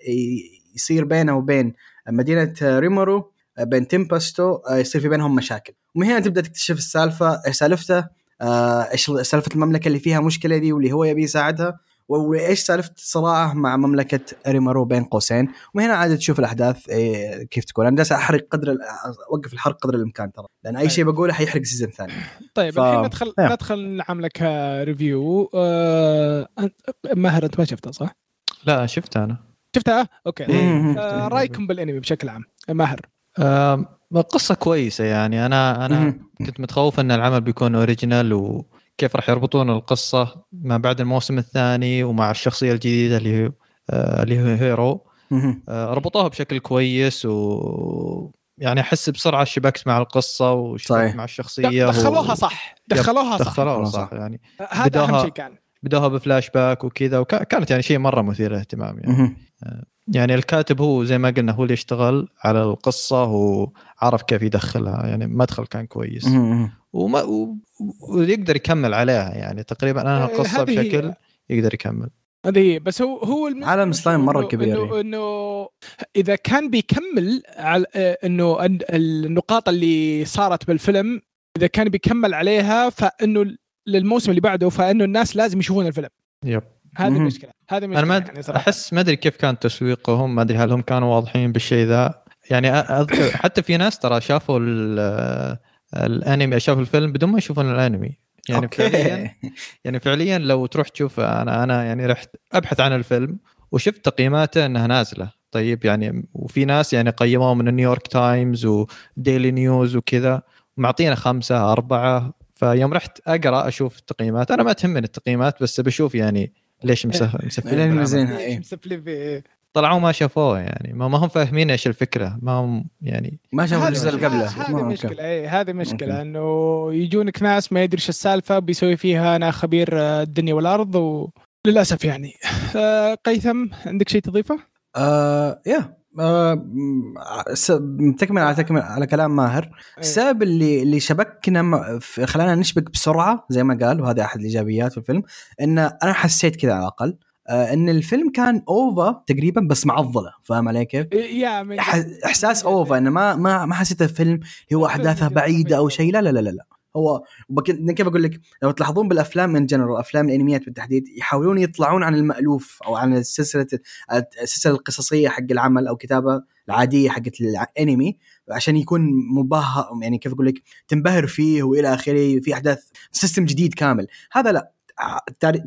يصير بينه وبين مدينة ريمورو بين تيمبست آه، يصير في بينهم مشاكل. ومن هنا تبدأ تكتشف السالفة سالفته آه، إيش سالفة المملكة اللي فيها مشكلة دي واللي هو يبي يساعدها. وايش سالفه صراعه مع مملكة ريمورو بين قوسين. ومن هنا عاد تشوف الأحداث إيه، كيف تكون. أنا جالس أحرق قدر أوقف الحرق قدر الإمكان ترى. لأن أي شيء بقوله حيحرق season ثاني. طيب ف- الحين ندخل يا. ندخل نعمل لك review آه... أنت- ماهر أنت ما شفته صح؟ لا شفته أنا. شفتها؟ okay. مم. آه رأيكم بالأنمي بشكل عام. ماهر. آم، قصة كويسة يعني. أنا أنا مهم. كنت متخوف أن العمل بيكون original وكيف راح يربطون القصة ما بعد الموسم الثاني ومع الشخصية الجديدة اللي هي آه، اللي هو هيرو. آه، ربطوها بشكل كويس و يعني أحس بسرعة شبكت مع القصة وشبكت صحيح. مع الشخصية دخلوها و- صح دخلوها صح دخلوها صح. صح يعني هذا بداها- اهم شيء كان بدوها بفلاش باك وكذا وكانت يعني شيء مرة مثير للاهتمام يعني مهم. يعني الكاتب هو زي ما قلنا هو اللي اشتغل على القصة وعرف كيف يدخلها يعني مدخل كان كويس. وما و... ويقدر يكمل عليها يعني تقريبا إيه، القصة هذه هي. بشكل يقدر يكمل هذه هي بس هو هو عالم سلايم مرة إنه- كبير. انه إنه إذا كان بيكمل على آه، انه النقاط اللي صارت بالفيلم إذا كان بيكمل عليها فإنه للموسم اللي بعده فإنه الناس لازم يشوفون الفيلم. yep. هذه. المشكلة هذه مشكلة أنا ما يعني أحس ما أدري كيف كان تسويقهم ما أدري هل هم كانوا واضحين بالشيء ذا. يعني أ- أذكر حتى في ناس ترى شافوا ال- الأنمي شافوا الفيلم بدون ما يشوفون الأنمي. يعني فعليا okay يعني فعليا لو تروح تشوف أنا أنا يعني رحت أبحث عن الفيلم وشفت تقييماته إنها نازلة. طيب يعني وفي ناس يعني قيموه من ال New York Times و Daily News وكذا. معطينا خمسة أربعة فيوم رحت أقرأ أشوف التقييمات. أنا ما تهمني التقييمات بس بشوف يعني ليش مسف- مسفلين إيه، إيه. مسفلين في طلعوا ما شافوه يعني. ما, ما هم فاهمين إيش الفكرة. ما هم يعني ما شافوا الجزء اللي قبله. هذه مشكلة اي هذه مشكلة. إنه يجونك ناس ما يدري إيش السالفة بيسوي فيها أنا خبير آه، الدنيا والأرض وللاسف يعني. آه، قيثم عندك شيء تضيفه؟ آه يا. تكمل على تكمل على كلام ماهر إيه. السبب اللي اللي شبكنا خلانا نشبك بسرعة زي ما قال وهذا أحد الإيجابيات في الفيلم إن أنا حسيت كذا على الأقل آه إن الفيلم كان اوفا تقريبا بس معضله فاهم علي كيف؟ ح- إحساس OVA إنه ما ما ما حسيته فيلم اللي هو أحداثه بعيدة أو شيء لا لا لا لا, لا. هو وبك- كيف أقول لك؟ لو تلاحظون بالأفلام in general أفلام الأنميات بالتحديد يحاولون يطلعون عن المألوف أو عن السلسلة السلسلة القصصية حق العمل أو كتابة العادية حقت الأنمي عشان يكون مبهر يعني كيف أقول لك؟ تنبهر فيه وإلى آخره في أحداث system جديد كامل. هذا لا.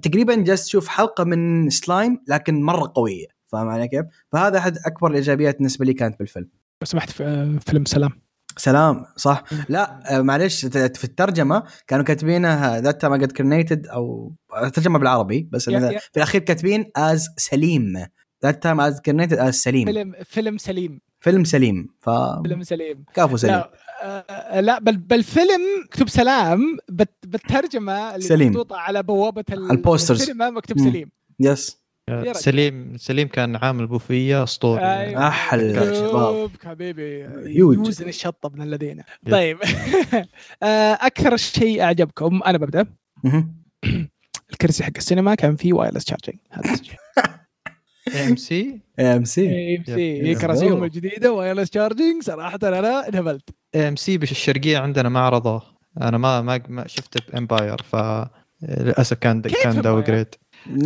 تقريبا جالس تشوف حلقة من سلايم لكن مرة قوية. فاهم علي كيف؟ فهذا أحد أكبر الإيجابيات بالنسبة لي كانت بالفيلم. لو سمحت في فيلم سلام. سلام صح؟ لا آه، معلش في الترجمة كانوا كاتبينها ذات ما قد كرنيتد أو ترجمه بالعربي بس إنه يا- في الأخير كاتبين از سليم ذات تايم از كرنيتد از سليم فيلم فيلم سليم. فيلم سليم ف فيلم سليم. كافو سليم. لا آه، لا بل بالفيلم مكتوب سلام بالترجمة اللي سليم. محطوطه على بوابة ال- البوسترز. السينما مكتوب. سليم. yes. سليم سليم كان عامل بوفيه أسطوري. أيوة. أحلى شباب. حبيبي. يوزن الشطه ابن الذين. طيب. آه، أكثر شيء أعجبكم أنا ببدأ. الكرسي حق السينما كان فيه wireless charging هذا ام سي ام سي اي سي. كراسيهم الجديدة wireless charging صراحة أنا انهبلت. AMC بالشرقيه عندنا ما عرضوه. أنا ما ما, ما شفته ب Empire ف للأسف كان كان داون؟ جريد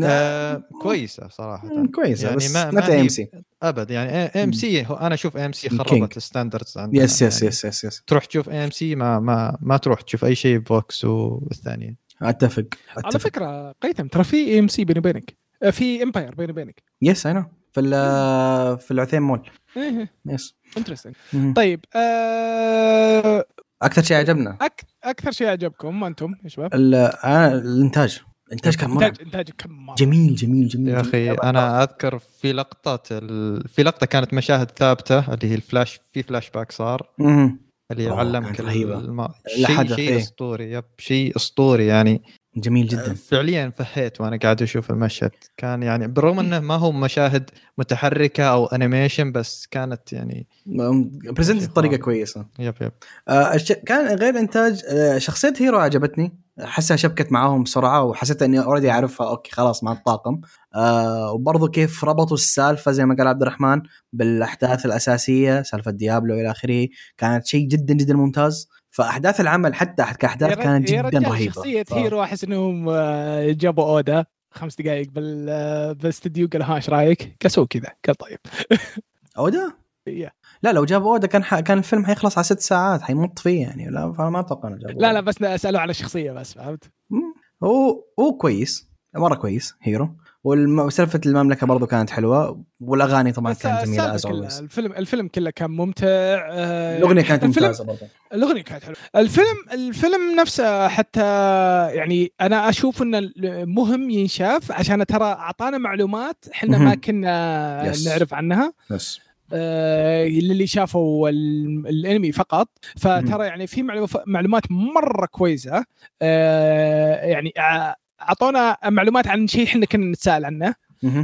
آه كويسة صراحة. كويسة يعني بس ما- ما ما إم سي؟ أبد يعني إم سي أنا أشوف إم سي. خربت الستاندردز عندنا يس يس يعني. يس يس يس تروح تشوف إم سي ما ما ما تروح تشوف أي شيء بوكس والثانية. أتفق على أتفق. فكرة قيثم ترى في إم سي بيني وبينك آه، في امباير بيني وبينك. يس اي نو في ال- في العثيم مول. إيه. يس انترستنج مهم. طيب آه أكثر شيء عجبنا. أك... أكثر شيء عجبكم أنتم يا شباب؟ ال- آه، الإنتاج. الانتاج كان مرعب انتاج إنتاج كم مرة. جميل جميل جميل يا أخي أنا أذكر في لقطه ال... في لقطة كانت مشاهد ثابتة اللي هي الفلاش في فلاش باك صار مهم. اللي علمك رهيبة. الم... شيء شيء إيه. أسطوري yep شيء أسطوري يعني جميل جدا فعليا فهيت وأنا قاعد أشوف المشهد كان يعني بالرغم إنه ما هو مشاهد متحركة أو animation بس كانت يعني presented بطريقة. كويسة yep yep آه، الش- كان غير إنتاج آه، شخصية هيرو عجبتني حسها شبكت معاهم بسرعة وحسيت إني already أعرفها. okay خلاص مع الطاقم آه وبرضه كيف ربطوا السالفة زي ما قال عبد الرحمن بالأحداث الأساسية سالفة ديابلو إلى آخره كانت شيء جدا جدا ممتاز. فأحداث العمل حتى كأحداث كانت جدا رهيبة. شخصية ف- هيرو أحس إنهم آه، جابوا أودا. خمس دقائق بال آه، بالاستديو قال ها إيش رأيك؟ قال كذا قال طيب. أودا؟ yeah. لا لو جابوا أودا كان ح... كان الفيلم حيخلص على ست ساعات حيمط فيه يعني. لا فما أتوقع إنه جابوا لا لا بس اسالوا على الشخصية بس فهمت؟ هو هو كويس مرة كويس هيرو. وسالفه المملكة برضو كانت حلوة والأغاني طبعا كانت جميلة از الفيلم الفيلم كله كان ممتع آه، الأغنية كانت الفيلم- ممتازة برضو. الأغنية كانت حلوة. الفيلم الفيلم نفسه حتى يعني أنا أشوف إنه مهم ينشاف عشان ترى أعطانا معلومات إحنا ما. كنا. نعرف عنها. آه، للي شافوا ال- الانمي فقط. فترى يعني في معلومات مرة كويسة. آه، يعني ع- أعطونا معلومات عن شيء إحنا كنا نتساءل عنه.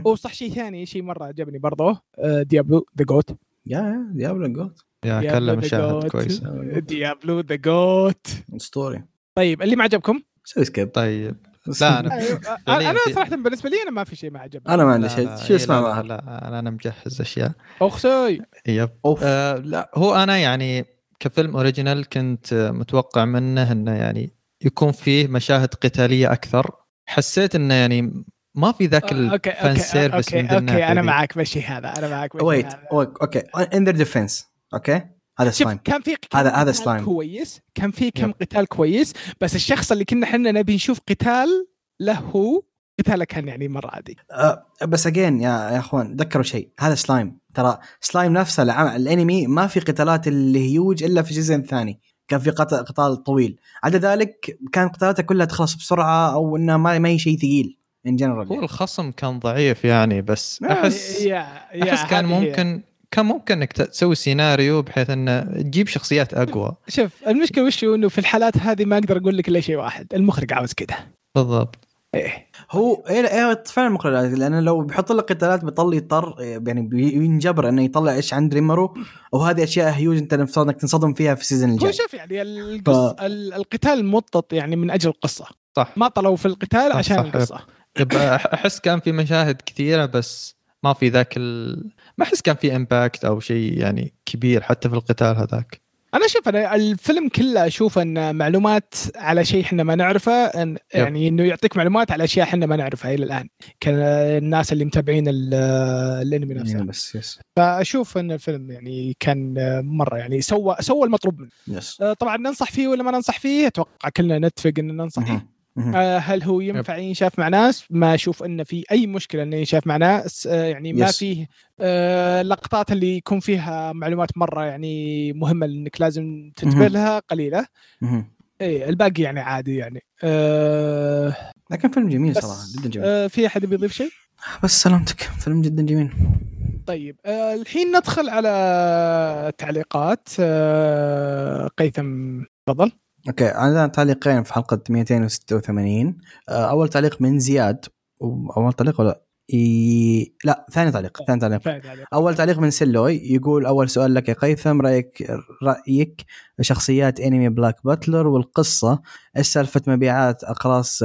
وصح شيء ثاني شيء مرة عجبني برضه آه، ديابلو ذا جوت يا يا ديابلو جوت يا كله بلد مشاهد. كويسه ديابلو ذا جوت اسطوري طيب اللي ما عجبكم؟ سوي سكيب طيب. لا أنا أيوة، أنا في- صراحة بالنسبة لي أنا ما في شيء ما عجبني. أنا ما عندي لا، شيء. لا، شو اسمع لا، معها لا أنا أنا مجهز أشياء. اخسي yep. أوف. آه لا هو أنا يعني كفيلم original كنت متوقع منه إنه يعني يكون فيه مشاهد قتالية أكثر. حسيت إنه يعني ما في ذاك okay ال fan okay service okay, من ذي okay أنا. معك بالشيء هذا أنا معك wait. okay in their defense okay هذا سلايم كان في هذا- كم هذا قتال سلايم. كويس كان في كم. قتال كويس بس الشخص اللي كنا إحنا نبي نشوف قتال له هو قتاله كان يعني مرة عادي. أه بس again يا يا أخوان تذكروا شيء. هذا سلايم ترى سلايم نفسه العم... الأنمي ما في قتالات اللي هيوج إلا في الجزء الثاني كان في قتال, قتال طويل. عدا ذلك كان قتالاته كلها تخلص بسرعة أو انها ما, ما هي شيء ثقيل in general هو الخصم كان ضعيف يعني بس احس يا يا أحس كان هي. كان ممكن إنك تسوي سيناريو بحيث إنه تجيب شخصيات أقوى. شوف المشكلة وش هو؟ إنه في الحالات هذه ما أقدر أقول لك إلا شيء واحد. المخرج عاوز كذا بالضبط. إيه. هو إيه إيه فعلا مقرر. لأن لو بيحط لك قتالات بيضل يضطر يعني بينجبر إنه يطلع إيش عند ريمورو وهذه أشياء هيوج أنت المفترض إنك تنصدم فيها في ال season هو الجاي شوف يعني القص... ال- القتال مطط يعني من أجل القصة. صح. ما طلعوا في القتال صح، عشان صح. القصة. أحس كان في مشاهد كثيرة بس ما في ذاك ال... ما أحس كان في impact أو شيء يعني كبير حتى في القتال هذاك. أنا شوف أنا الفيلم كله أشوف إن معلومات على شيء إحنا ما نعرفه إن يعني إنه يعطيك معلومات على أشياء إحنا ما نعرفها إلى الآن. كالناس اللي متابعين ال- الأنمي نفسه. بس يس فأشوف إن الفيلم يعني كان مرة يعني سوى سوى المطلوب منه. يس طبعا ننصح فيه ولا ما ننصح فيه؟ أتوقع كلنا نتفق إن ننصح فيه. هل هو ينفع ينشاف مع ناس؟ ما أشوف إنه في أي مشكلة إنه ينشاف مع ناس آه، يعني ما Yes. فيه آه، لقطات اللي يكون فيها معلومات مرة يعني مهمة إنك لازم تنتبه. لها قليلة. اي الباقي يعني عادي يعني آه، لكن فيلم جميل صراحة جدا جميل آه، في أحد بيضيف شيء؟ بس سلامتك فيلم جدا جميل طيب آه، الحين ندخل على التعليقات آه، قيثم تفضل أوكي عندنا تعليقين في حلقة 286 آه، أول تعليق من زياد. أول تعليق ولا؟ إي... لا ثاني تعليق ثاني تعليق. أول تعليق. من سلوي يقول أول سؤال لك يا قيثم رأيك رأيك شخصيات أنمي Black Butler والقصة؟ إيش سالفة مبيعات أقراص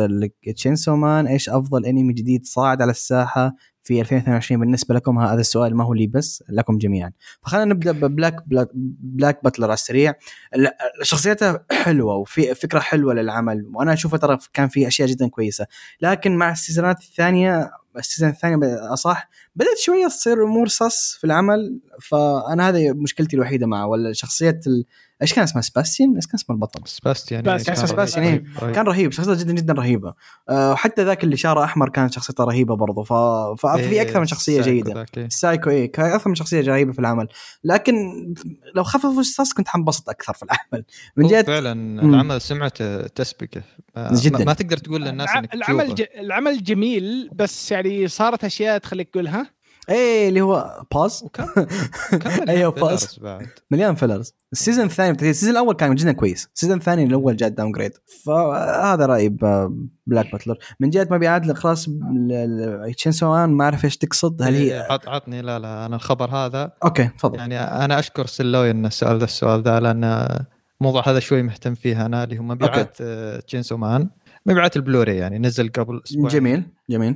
Chainsaw Man إيش أفضل أنمي جديد صاعد على الساحة؟ في 2022 بالنسبة لكم هذا السؤال ما هو لي بس لكم جميعا. فخلينا نبدأ ب Black Black, Black Butler على السريع. ال- شخصيته حلوة وفي فكرة حلوة للعمل وأنا أشوفه ترى كان في أشياء جدا كويسة. لكن مع السيزونات الثانية ال season الثاني اصح بدأت شوية تصير أمور sus في العمل فأنا هذه مشكلتي الوحيدة معه ولا شخصية ال... إيش كان اسمه سباستيان؟ إيش كان اسمه البطل؟ سباستيان كان كان سباستيان، رهيب، رهيب. كان رهيب شخصيته جدا جدا رهيبة أه وحتى ذاك اللي شعره أحمر كانت شخصيته رهيبة برضه ف... ففي إيه، أكثر من شخصية سايكو جيدة إيه. سايكو إيه كان أكثر من شخصية رهيبة في العمل لكن لو خففوا ال sus كنت حنبسط أكثر في العمل من جهه فعلا العمل سمعته تسبقه ما, جداً. ما, تقدر تقول للناس إنك العمل. ج... العمل جميل بس يعني صارت أشياء تخليك تقول ها إيه اللي هو باز كان أيوة، مليان fillers ال season الثاني ال season الأول كان جدا كويس. ال season الثاني الأول جاء downgrade فهذا رأيي Black Butler من جهة مبيعات خلاص Chainsaw Man ما أعرف إيش تقصد. هل هي عط عطني لا لا أنا الخبر هذا. أوكي تفضل. يعني أنا أشكر سلوي إن سأل ذا السؤال ذا لأن الموضوع هذا شوي مهتم فيه أنا اللي هو مبيعات Chainsaw Man مبيعات البلوري يعني نزل قبل أسبوع جميل جميل.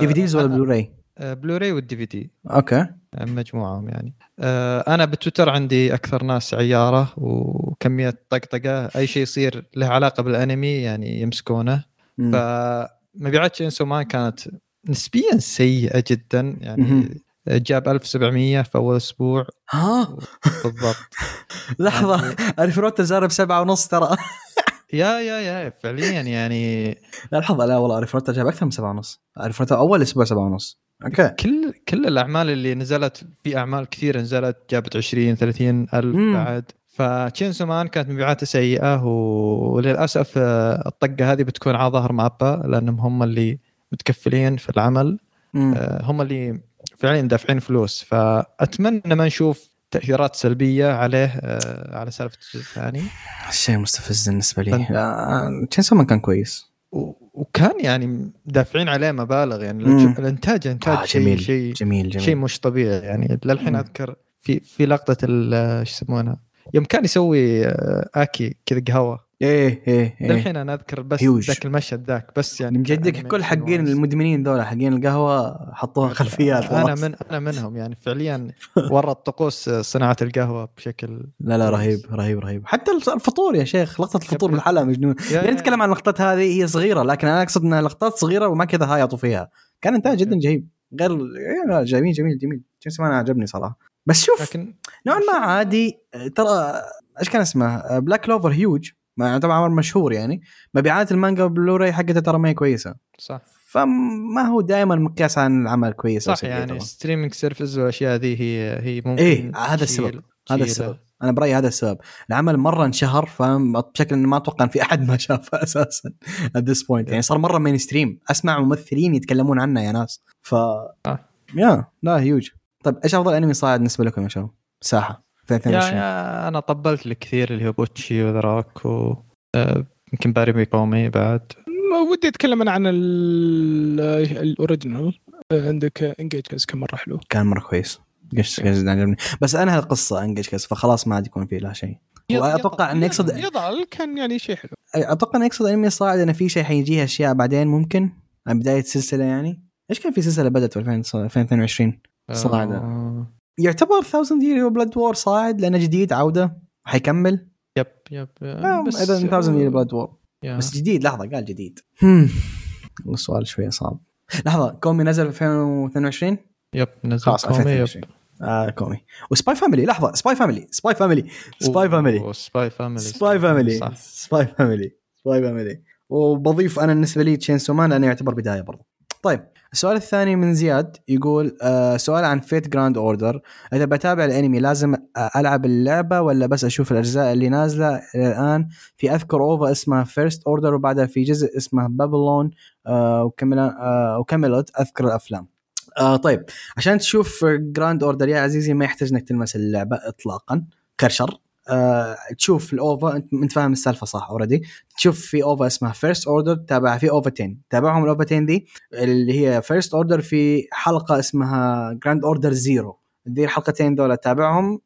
DVDs ولا Blu-ray Blu-ray وال DVD أوكي. مجموعهم يعني. آه، أنا بتويتر عندي أكثر ناس عيارة وكمية طقطقة. أي شيء يصير له علاقة بالأنمي يعني يمسكونه. فمبيعات Chainsaw Man كانت نسبيا سيئة جدا. يعني جاب 1700 في أول أسبوع. ها؟ بالضبط. لحظة. الفروت زار بسبعة ونص ترى. yeah yeah yeah فعليا يعني. لا لحظة. لا والله الفروت جاب أكثر من سبعة ونص. الفروت أول أسبوع سبعة ونص. أوكي. كل كل الأعمال اللي نزلت في أعمال كثيره نزلت جابت 20 30 ألف مم. بعد. ف Chainsaw Man كانت مبيعاته سيئة وللأسف آه، الطقة هذه بتكون على ظهر MAPPA لأنهم هم اللي متكفلين في العمل. مم. آه، هم اللي فعليا دافعين فلوس. فأتمنى ما نشوف تأثيرات سلبية عليه آه، على سالفة الجزء الثاني. شيء مستفز بالنسبة لي. Chainsaw Man كان كويس. وكان يعني دافعين عليه مبالغ يعني مم. الإنتاج إنتاج آه، شيء جميل شيء جميل جميل شيء مش طبيعي يعني للحين مم. أذكر في في لقطة ال- شو يسمونها يوم كان يسوي آه، آكي كذا قهوة إيه إيه إيه للحين أنا أذكر بس. ذاك المشهد ذاك بس يعني majestic ك animation كل حقين. المدمنين ذولا حقين القهوة حطوها خلفيات أنا. من أنا منهم يعني فعليا ورط طقوس صناعة القهوة بشكل لا لا. رهيب رهيب رهيب حتى الفطور يا شيخ لقطة الفطور. بالحلقة مجنون يعني نتكلم عن اللقطات هذه هي صغيرة لكن أنا أقصد إنها لقطات صغيرة وما كذا هايطوا فيها كان إنتاج جدا جيد غير يعني جميل جميل جميل Chainsaw Man عجبني صراحة بس شوف لكن نوعا ما عادي ترى إيش كان اسمه Black Clover huge ما طبعا عمل مشهور يعني مبيعات المانجا بلوراي حقتها ترى ما هي كويسة صح فما هو دائما مقياس عن العمل كويس صح يعني. streaming service والأشياء ذي هي هي ممكن إيه، هذا السبب. هذا. السبب أنا برأيي هذا السبب العمل مرة انشهر فاهم بشكل إنه ما أتوقع إن في أحد ما شافه أساسا at this point يعني صار مرة mainstream أسمع ممثلين يتكلمون عنه يا ناس ف آه. يا لا هيوج طيب إيش أفضل أنمي صاعد بالنسبة لكم يا شباب؟ ساحة في يا, 22 يا أنا طبلت لك كثير اللي هو Bocchi the Rock و آه، يمكن Paripi Koumei بعد. ودي أتكلم أنا عن ال- ال original عندك Engage Kiss كم مرة حلو؟ كان مرة كويس. قش قش عجبني بس انهى القصة Engage Kiss فخلاص ما عاد يكون فيه لا شيء. وأتوقع انه يقصد يظل كان يعني شيء حلو. أتوقع انه يقصد أنمي صاعد انه في شيء حيجيه أشياء بعدين ممكن. عن بداية سلسلة يعني. إيش كان في سلسلة بدأت في 2000 2022 صاعد. يعتبر 1000 Year Blood War صاعد لأنه جديد عودة حيكمل. Yep Yep. آه، بس إذا 1000 Year Blood War. بس جديد لحظة قال جديد. هم. السؤال شوية صعب. لحظة كومي نزل في 2022 Yep نزل خلاص كومي Yep. 2022 آه كومي. و Spy Family لحظة Spy Family Spy Family Spy Family. Spy Family Spy Family Spy Family Spy Family. وبضيف أنا بالنسبة لي Chainsaw Man لأنه يعتبر بداية برضه طيب السؤال الثاني من زياد يقول آه سؤال عن Fate Grand Order إذا بتابع الأنمي لازم آه، ألعب اللعبة ولا بس أشوف الأجزاء اللي نازلة؟ إلى الآن في أذكر OVA اسمها First Order وبعدها في جزء اسمه بابلون آه وكمل آه وكملت أذكر الأفلام. آه طيب عشان تشوف Grand Order يا عزيزي ما يحتاج إنك تلمس اللعبة اطلاقا. خير شر آه تشوف ال OVA أنت فاهم السالفة صح already تشوف في اوفا اسمها First Order تابع في OVA 10 تابعهم ال OVA 10 دي اللي هي First Order في حلقة اسمها Grand Order zero دي الحلقتين دول تابعهم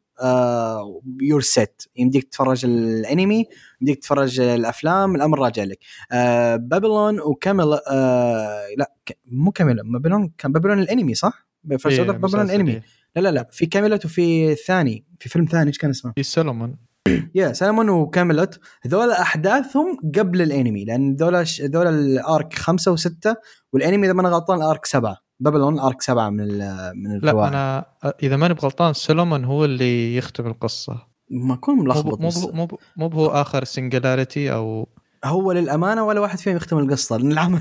you're set يمديك تتفرج الانمي يمديك تتفرج الأفلام الأمر راجع لك. آه بابلون وكامل آه لا ك- مو كامل بابلون كان بابلون الانمي صح؟ First Order بابلون الانمي. إيه. لا لا لا في كاميلوت وفي ثاني في فيلم ثاني إيش كان اسمه؟ في سولومون يا سلمون وكاميلوت هذول أحداثهم قبل الأنمي لأن ذول ذول ال arc خمسة وستة والأنمي إذا ما أنا غلطان ال arc سبعة. بابلون arc سبعة من ال- من لا الفوائد أنا إذا ماني بغلطان سولومون هو اللي يختم القصة. ما اكون ملخبط مو مو مو هو آخر singularity أو هو للأمانة ولا واحد فيهم يختم القصة لأن العمل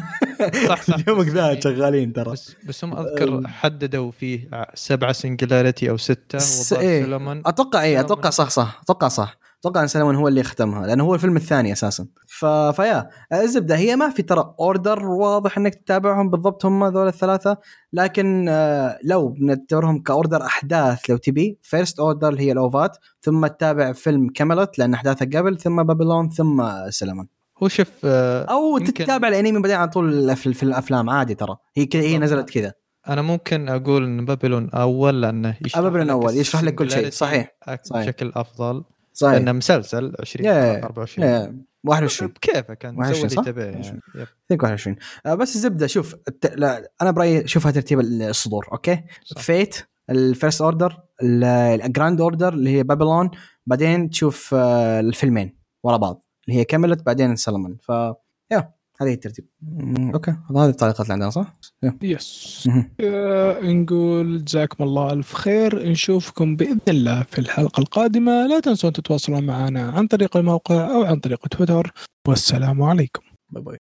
صح صح. اليوم ذا شغالين ترى. بس بس هم أذكر حددوا فيه سبعة singularity أو ستة س- وضاف إيه. سولومون أتوقع اي أتوقع صح صح. أتوقع صح. أتوقع إن سلمون هو اللي ختمها لأنه هو الفيلم الثاني أساسا. ف... فيا الزبدة هي ما في ترى order واضح إنك تتابعهم بالضبط هم ذول الثلاثة لكن آه، لو بنعتبرهم ك order أحداث لو تبي. First Order اللي هي الأوفات ثم تتابع فيلم كاميلوت لأن احداثها قبل ثم بابلون ثم سلمون. هو شوف آه، أو يمكن- تتابع الأنمي بعدين على طول في الأفلام عادي ترى. هي كذا هي نزلت كذا. أنا ممكن أقول إن بابلون أول لأنه يشرح بابلون لك أول، يشرح لك كل شيء، صحيح،. بشكل أفضل. صحيح. لأنه مسلسل 20 يا- 24 يا- 21 بكيفك انت 21 سوي صح؟ يعني 21. Yep. 22 آه بس الزبدة شوف الت... لا أنا برأيي شوفها ترتيب الصدور okay؟ صح. Fate ال First Order ال Grand Order اللي هي بابلون بعدين تشوف آه الفيلمين ورا بعض. اللي هي كملت بعدين سلمون ف يا هذه الترتيب. okay. هذه التعليقات اللي عندنا صح؟ yes نقول جزاكم الله ألف خير. نشوفكم بإذن الله في الحلقة القادمة. لا تنسون تتواصلون معنا عن طريق الموقع أو عن طريق تويتر. والسلام عليكم. باي باي.